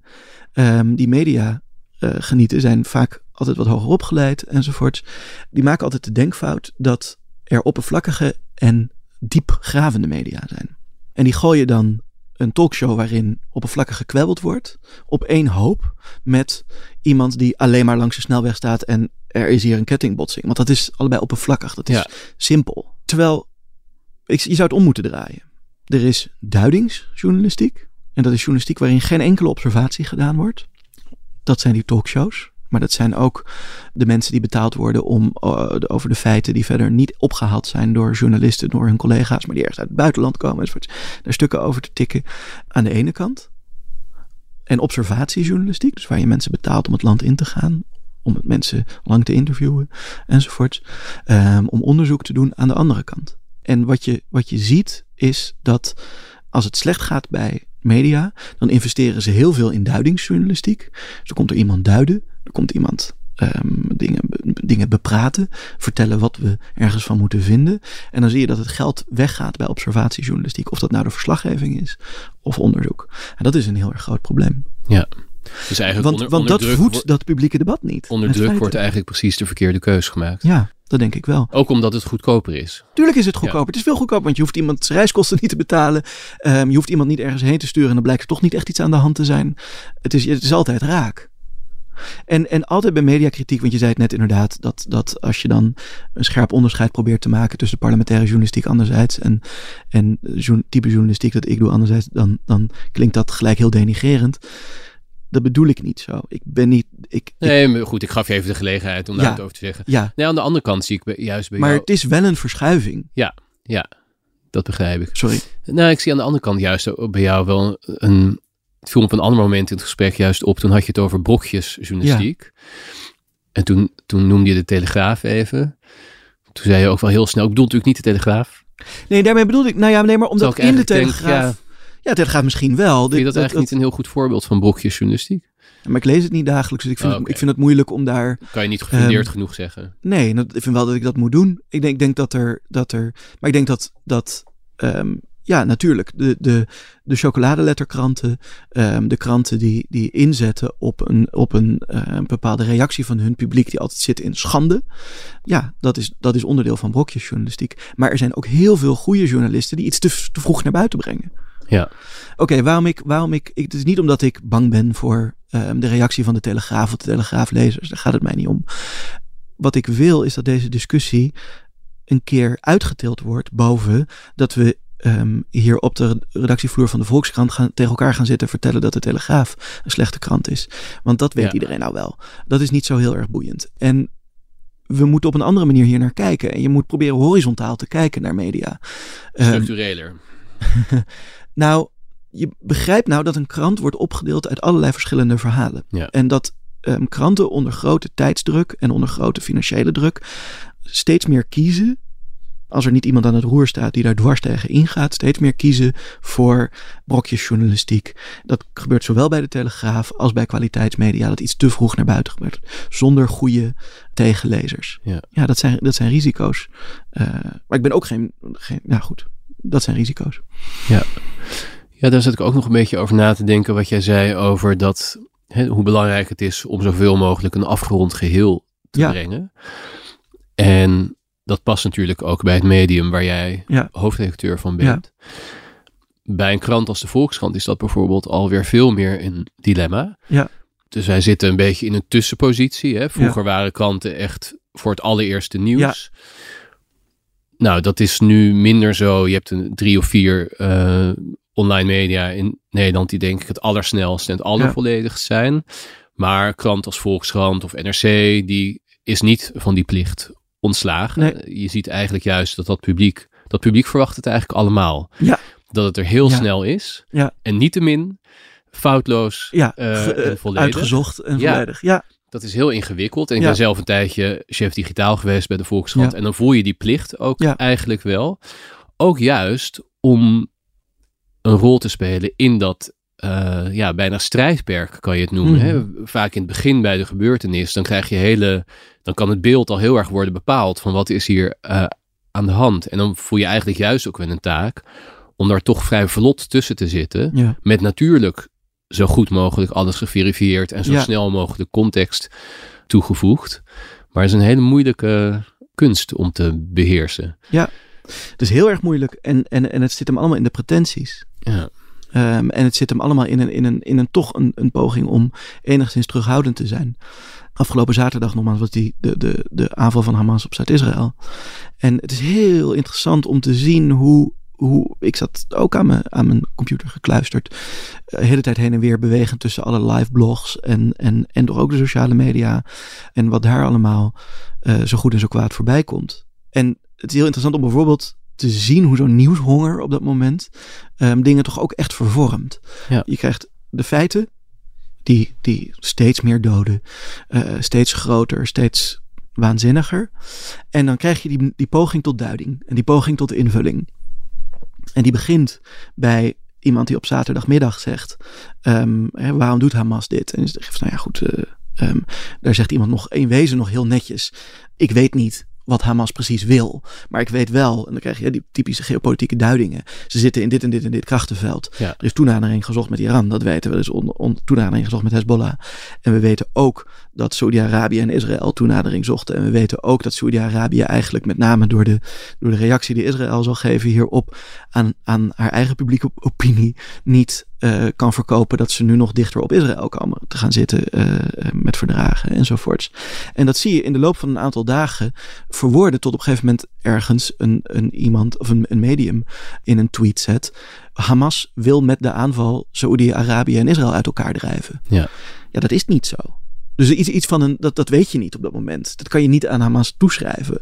ehm, die media eh, genieten, zijn vaak altijd wat hoger opgeleid enzovoort. Die maken altijd de denkfout dat er oppervlakkige en diepgravende media zijn. En die gooien dan een talkshow waarin oppervlakkig gekwebbeld wordt op één hoop met iemand die alleen maar langs de snelweg staat en er is hier een kettingbotsing. Want dat is allebei oppervlakkig, dat is Ja. simpel. Terwijl ik, je zou het om moeten draaien. Er is duidingsjournalistiek en dat is journalistiek waarin geen enkele observatie gedaan wordt. Dat zijn die talkshows. Maar dat zijn ook de mensen die betaald worden om eh, over de feiten die verder niet opgehaald zijn door journalisten, door hun collega's, maar die ergens uit het buitenland komen, enzovoort, daar stukken over te tikken aan de ene kant. En observatiejournalistiek, dus waar je mensen betaalt om het land in te gaan, om het mensen lang te interviewen, enzovoort, ehm, om onderzoek te doen aan de andere kant. En wat je, wat je ziet is dat als het slecht gaat bij media, dan investeren ze heel veel in duidingsjournalistiek. Dus dan komt er iemand duiden, er komt iemand ehm, dingen, dingen bepraten, vertellen wat we ergens van moeten vinden. En dan zie je dat het geld weggaat bij observatiejournalistiek, of dat nou de verslaggeving is of onderzoek. En dat is een heel erg groot probleem. Dus eigenlijk Want, onder, want onder dat voedt dat publieke debat niet. onder druk feiten. wordt eigenlijk precies de verkeerde keus gemaakt. Ja, dat denk ik wel. Ook omdat het goedkoper is. Tuurlijk is het goedkoper. Het is veel goedkoper, want je hoeft iemands reiskosten niet te betalen. Ehm, je hoeft iemand niet ergens heen te sturen en dan blijkt er toch niet echt iets aan de hand te zijn. Het is, het is altijd raak. En, en altijd bij mediakritiek, want je zei het net inderdaad, dat, dat als je dan een scherp onderscheid probeert te maken tussen parlementaire journalistiek anderzijds en, en type journalistiek dat ik doe anderzijds, dan, dan klinkt dat gelijk heel denigrerend. Dat bedoel ik niet zo. Ik ben niet. Ik, Nee, maar goed, ik gaf je even de gelegenheid om daar Ja. wat over te zeggen. ja, Nee, aan de andere kant zie ik juist bij maar jou... het is wel een verschuiving. Ja, dat begrijp ik. Sorry. Nou, ik zie aan de andere kant juist bij jou wel een... Het viel op een ander moment in het gesprek juist op. Toen had je het over brokjesjournalistiek. En toen, toen noemde je de Telegraaf even. Toen zei je ook wel heel snel... Ik bedoel natuurlijk niet de Telegraaf. Nee, daarmee bedoelde ik. Nou ja, nee, maar omdat in de denk, Telegraaf. ja, de Telegraaf misschien wel. Vind je Dit- dat, eigenlijk niet een heel goed voorbeeld van brokjesjournalistiek? Maar ik lees het niet dagelijks, dus ik vind, Oh, het, ik vind het moeilijk om daar. Kan je niet gefundeerd Ehm, genoeg zeggen? Nee, dat, ik vind wel dat ik dat moet doen. Ik denk, ik denk dat, er, dat er. Maar ik denk dat. dat ehm, ja, natuurlijk. De, de, de chocoladeletterkranten. ehm, de kranten die, die inzetten op, een, op een, eh, een bepaalde reactie van hun publiek. die altijd zit in schande. Ja, dat is, dat is onderdeel van brokjesjournalistiek. Maar er zijn ook heel veel goede journalisten. die iets te, te vroeg naar buiten brengen. Ja. Oké, waarom, ik, waarom ik, ik. Het is niet omdat ik bang ben voor ehm, de reactie van de Telegraaf of de Telegraaflezers. Daar gaat het mij niet om. Wat ik wil is dat deze discussie een keer uitgetild wordt boven dat we ehm, hier op de redactievloer van de Volkskrant gaan, tegen elkaar gaan zitten vertellen dat de Telegraaf een slechte krant is. Want dat weet Ja. iedereen nou wel. Dat is niet zo heel erg boeiend. En we moeten op een andere manier hier naar kijken. En je moet proberen horizontaal te kijken naar media. Ehm, Structureler. nou, je begrijpt nou dat een krant wordt opgedeeld uit allerlei verschillende verhalen. Ja. En dat ehm, kranten onder grote tijdsdruk en onder grote financiële druk steeds meer kiezen als er niet iemand aan het roer staat die daar dwars tegen ingaat, steeds meer kiezen voor brokjes journalistiek. Dat gebeurt zowel bij de Telegraaf als bij kwaliteitsmedia, dat iets te vroeg naar buiten gebeurt, zonder goede tegenlezers. Ja, ja dat, zijn, dat zijn risico's. Uh, maar ik ben ook geen, geen, nou goed, dat zijn risico's. Ja. ja, daar zat ik ook nog een beetje over na te denken wat jij zei over dat, hè, hoe belangrijk het is om zoveel mogelijk een afgerond geheel te Ja. brengen. En dat past natuurlijk ook bij het medium waar jij Ja. hoofdredacteur van bent. Bij een krant als de Volkskrant is dat bijvoorbeeld alweer veel meer een dilemma. Ja. Dus wij zitten een beetje in een tussenpositie. Hè? Vroeger waren kranten echt voor het allereerste nieuws. Nou, dat is nu minder zo. Je hebt een drie of vier eh, online media in Nederland die denk ik het allersnelst en het allervolledigst zijn. Maar krant als Volkskrant of NRC, die is niet van die plicht ontslagen. Nee. Je ziet eigenlijk juist dat dat publiek, dat publiek verwacht het eigenlijk allemaal. Ja. Dat het er heel Ja. snel is. Ja. En niettemin foutloos Ja, eh, en eh, volledig. uitgezocht en Ja. volledig. Ja, Dat is heel ingewikkeld. En ik ben zelf een tijdje chef digitaal geweest bij de Volkskrant. En dan voel je die plicht ook eigenlijk wel. Ook juist om een rol te spelen in dat eh, ja, bijna strijdperk kan je het noemen. Mhm. Hè? Vaak in het begin bij de gebeurtenis, dan krijg je hele, dan kan het beeld al heel erg worden bepaald van wat is hier eh, aan de hand. En dan voel je eigenlijk juist ook wel een taak om daar toch vrij vlot tussen te zitten. ja. Met natuurlijk zo goed mogelijk alles geverifieerd en zo Ja. snel mogelijk context toegevoegd. Maar het is een hele moeilijke kunst om te beheersen. Het is heel erg moeilijk en, en, en het zit hem allemaal in de pretenties. Ja, Ehm, en het zit hem allemaal in een, in een, in een toch een, een poging om enigszins terughoudend te zijn. Afgelopen zaterdag nogmaals was die, de, de, de aanval van Hamas op Zuid-Israël. En het is heel interessant om te zien hoe, hoe ik zat ook aan mijn, aan mijn computer gekluisterd. eh, De hele tijd heen en weer bewegend tussen alle live blogs en, en, en toch ook de sociale media. En wat daar allemaal eh, zo goed en zo kwaad voorbij komt. En het is heel interessant om bijvoorbeeld te zien hoe zo'n nieuwshonger op dat moment ehm, dingen toch ook echt vervormt. Ja. Je krijgt de feiten die, die steeds meer doden, eh, steeds groter, steeds waanzinniger. En dan krijg je die, die poging tot duiding en die poging tot invulling. En die begint bij iemand die op zaterdagmiddag zegt: ehm, hè, waarom doet Hamas dit? En je zegt: nou ja, goed. eh, ehm, daar zegt iemand nog in wezen nog heel netjes: ik weet niet wat Hamas precies wil. Maar ik weet wel, en dan krijg je die typische geopolitieke duidingen. Ze zitten in dit en dit en dit krachtenveld. Ja. Er is toenadering gezocht met Iran, dat weten we. Er is on, on, toenadering gezocht met Hezbollah. En we weten ook dat Saudi-Arabië en Israël toenadering zochten. En we weten ook dat Saudi-Arabië eigenlijk met name door de, door de reactie die Israël zal geven hierop aan, aan haar eigen publieke opinie niet uh, kan verkopen dat ze nu nog dichter op Israël komen te gaan zitten uh, met verdragen enzovoorts. En dat zie je in de loop van een aantal dagen verwoorden tot op een gegeven moment ergens een, een iemand of een, een medium in een tweet zet. Hamas wil met de aanval Saoedi-Arabië en Israël uit elkaar drijven. Ja. ja, dat is niet zo. Dus iets, iets van een, dat, dat weet je niet op dat moment. Dat kan je niet aan Hamas toeschrijven.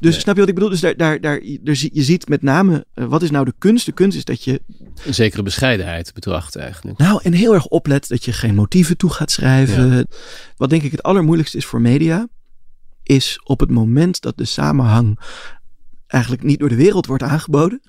Dus nee. snap je wat ik bedoel? Dus daar, daar, daar, dus je ziet met name, uh, wat is nou de kunst? De kunst is dat je... Een zekere bescheidenheid betracht eigenlijk. Nou, en heel erg oplet dat je geen motieven toe gaat schrijven. Ja. Wat denk ik het allermoeilijkste is voor media, is op het moment dat de samenhang eigenlijk niet door de wereld wordt aangeboden,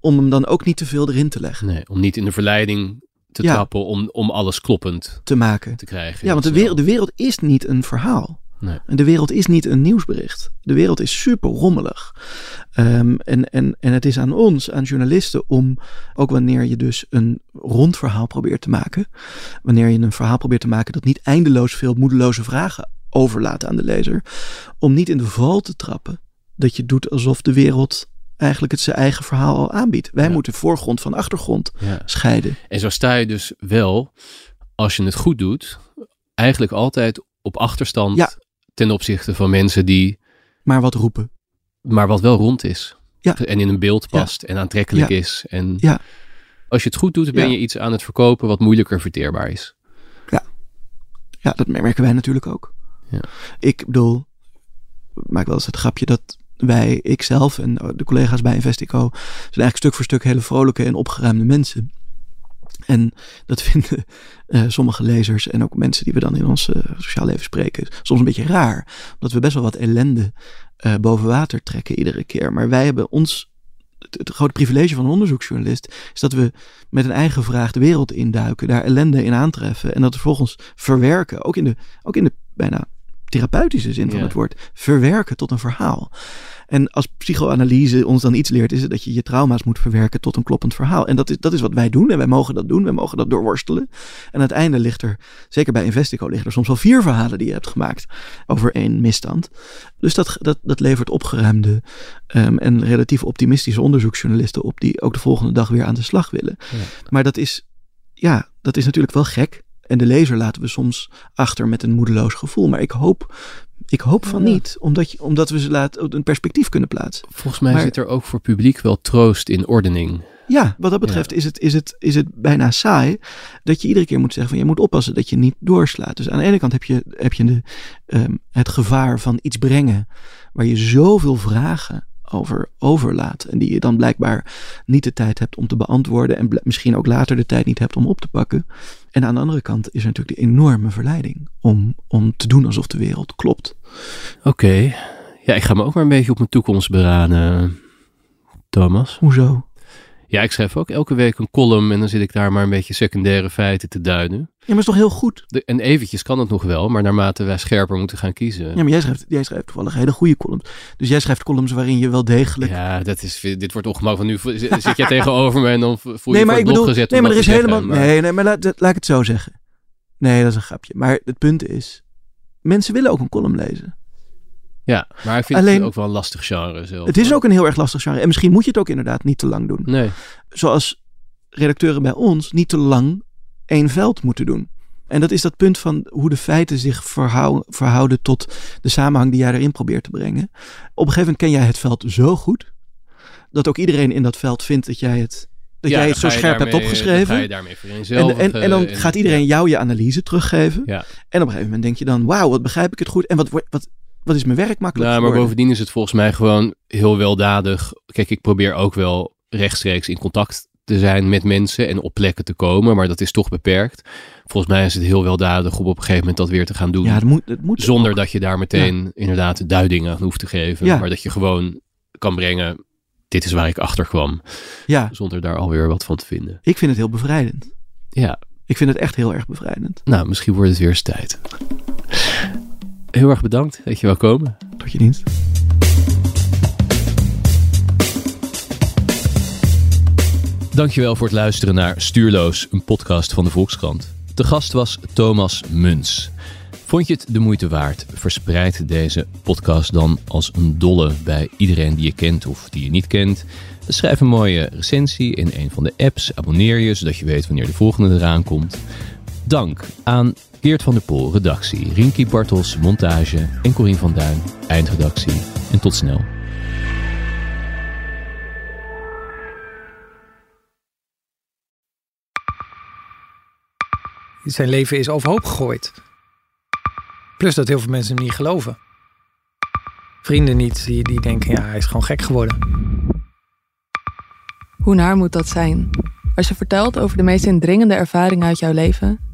om hem dan ook niet te veel erin te leggen. Nee, om niet in de verleiding te ja. trappen om, om alles kloppend te maken. Te krijgen. Ja, want de wereld, de wereld is niet een verhaal. Nee. En de wereld is niet een nieuwsbericht. De wereld is super rommelig. Um, en, en, en het is aan ons, aan journalisten, om ook wanneer je dus een rond verhaal probeert te maken. Wanneer je een verhaal probeert te maken dat niet eindeloos veel moedeloze vragen overlaat aan de lezer. Om niet in de val te trappen dat je doet alsof de wereld eigenlijk het zijn eigen verhaal al aanbiedt. Wij ja. moeten voorgrond van achtergrond ja. scheiden. En zo sta je dus wel, als je het goed doet, eigenlijk altijd op achterstand ja. ten opzichte van mensen die. Maar wat roepen. Maar wat wel rond is. Ja. En in een beeld past en aantrekkelijk is. En ja. als je het goed doet, ben je iets aan het verkopen wat moeilijker verteerbaar is. Ja, ja dat merken wij natuurlijk ook. Ik bedoel, maak wel eens het grapje dat wij, ikzelf en de collega's bij Investico, zijn eigenlijk stuk voor stuk hele vrolijke en opgeruimde mensen. En dat vinden uh, sommige lezers en ook mensen die we dan in ons uh, sociaal leven spreken soms een beetje raar. Omdat we best wel wat ellende uh, boven water trekken iedere keer. Maar wij hebben ons, het, het, grote privilege van een onderzoeksjournalist, is dat we met een eigen vraag de wereld induiken, daar ellende in aantreffen en dat vervolgens verwerken. Ook in de, ook in de bijna therapeutische zin van het woord, verwerken tot een verhaal. En als psychoanalyse ons dan iets leert, is het dat je je trauma's moet verwerken tot een kloppend verhaal. En dat is, dat is wat wij doen en wij mogen dat doen. Wij mogen dat doorworstelen. En aan het einde ligt er, zeker bij Investico, liggen er soms wel vier verhalen die je hebt gemaakt over één misstand. Dus dat, dat, dat levert opgeruimde um, en relatief optimistische onderzoeksjournalisten op die ook de volgende dag weer aan de slag willen. Ja. Maar dat is, ja, dat is natuurlijk wel gek. En de lezer laten we soms achter met een moedeloos gevoel. Maar ik hoop ik hoop van niet, omdat, je, omdat we ze laten een perspectief kunnen plaatsen. Volgens mij zit er ook voor publiek wel troost in ordening. Ja, wat dat betreft is, het, is, het, is het bijna saai dat je iedere keer moet zeggen van je moet oppassen dat je niet doorslaat. Dus aan de ene kant heb je, heb je de, um, het gevaar van iets brengen waar je zoveel vragen over overlaat. En die je dan blijkbaar niet de tijd hebt om te beantwoorden. En misschien ook later de tijd niet hebt om op te pakken. En aan de andere kant is er natuurlijk de enorme verleiding om, om te doen alsof de wereld klopt. Oké. Ja, ik ga me ook maar een beetje op mijn toekomst beraden, Thomas. Hoezo? Ja, ik schrijf ook elke week een column en dan zit ik daar maar een beetje secundaire feiten te duiden. Ja, maar is toch heel goed? De, en eventjes kan het nog wel, maar naarmate wij scherper moeten gaan kiezen. Ja, maar jij schrijft, jij schrijft toevallig hele goede columns. Dus jij schrijft columns waarin je wel degelijk... Ja, dat is, dit wordt ongemakkelijk. Van nu zit jij tegenover me en dan voel je nee, maar ik bedoel, gezet. Nee, maar er is helemaal... Nee, nee, maar laat, laat ik het zo zeggen. Nee, dat is een grapje. Maar het punt is, mensen willen ook een column lezen. Ja, maar ik vind Alleen, het ook wel een lastig genre zelf. Het is ook een heel erg lastig genre. En misschien moet je het ook inderdaad niet te lang doen. Nee. Zoals redacteuren bij ons niet te lang één veld moeten doen. En dat is dat punt van hoe de feiten zich verhouden tot de samenhang die jij erin probeert te brengen. Op een gegeven moment ken jij het veld zo goed, dat ook iedereen in dat veld vindt dat jij het, dat jij het zo scherp hebt opgeschreven. ga je daarmee en, en, en, dan gaat iedereen jou je analyse teruggeven. Ja. En op een gegeven moment denk je dan, wauw, wat begrijp ik het goed. En wat, wat, wat is mijn werk makkelijk Nou, maar bovendien is het volgens mij gewoon heel weldadig. Kijk, ik probeer ook wel rechtstreeks in contact te zijn met mensen en op plekken te komen, maar dat is toch beperkt. Volgens mij is het heel weldadig om op een gegeven moment dat weer te gaan doen. Ja, het moet, moet zonder dat je daar meteen inderdaad duidingen aan hoeft te geven, ja. maar dat je gewoon kan brengen, dit is waar ik achter kwam. Ja. Zonder daar alweer wat van te vinden. Ik vind het heel bevrijdend. Ja. Ik vind het echt heel erg bevrijdend. Nou, misschien wordt het weer eens tijd. Heel erg bedankt dat je wel komen. Tot je dienst. Dankjewel voor het luisteren naar Stuurloos, een podcast van de Volkskrant. De gast was Thomas Muns. Vond je het de moeite waard? Verspreid deze podcast dan als een dolle bij iedereen die je kent of die je niet kent. Schrijf een mooie recensie in een van de apps. Abonneer je zodat je weet wanneer de volgende eraan komt. Dank aan Geert van der Pol, redactie. Rinky Bartels, montage. En Corien van Duin, eindredactie. En tot snel. Zijn leven is overhoop gegooid. Plus dat heel veel mensen hem niet geloven. Vrienden niet, die, die denken, ja, hij is gewoon gek geworden. Hoe naar moet dat zijn? Als je vertelt over de meest indringende ervaringen uit jouw leven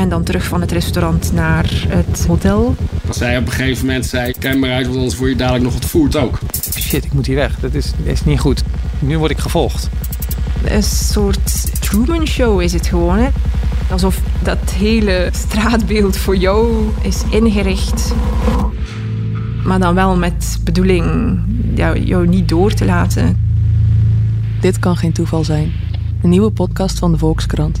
En dan terug van het restaurant naar het hotel. Als zij op een gegeven moment zei, kijk maar uit, want anders word je dadelijk nog wat voert ook. Shit, ik moet hier weg. Dat is, is niet goed. Nu word ik gevolgd. Een soort Truman Show is het gewoon. Hè? Alsof dat hele straatbeeld voor jou is ingericht. Maar dan wel met bedoeling jou niet door te laten. Dit kan geen toeval zijn. Een nieuwe podcast van de Volkskrant.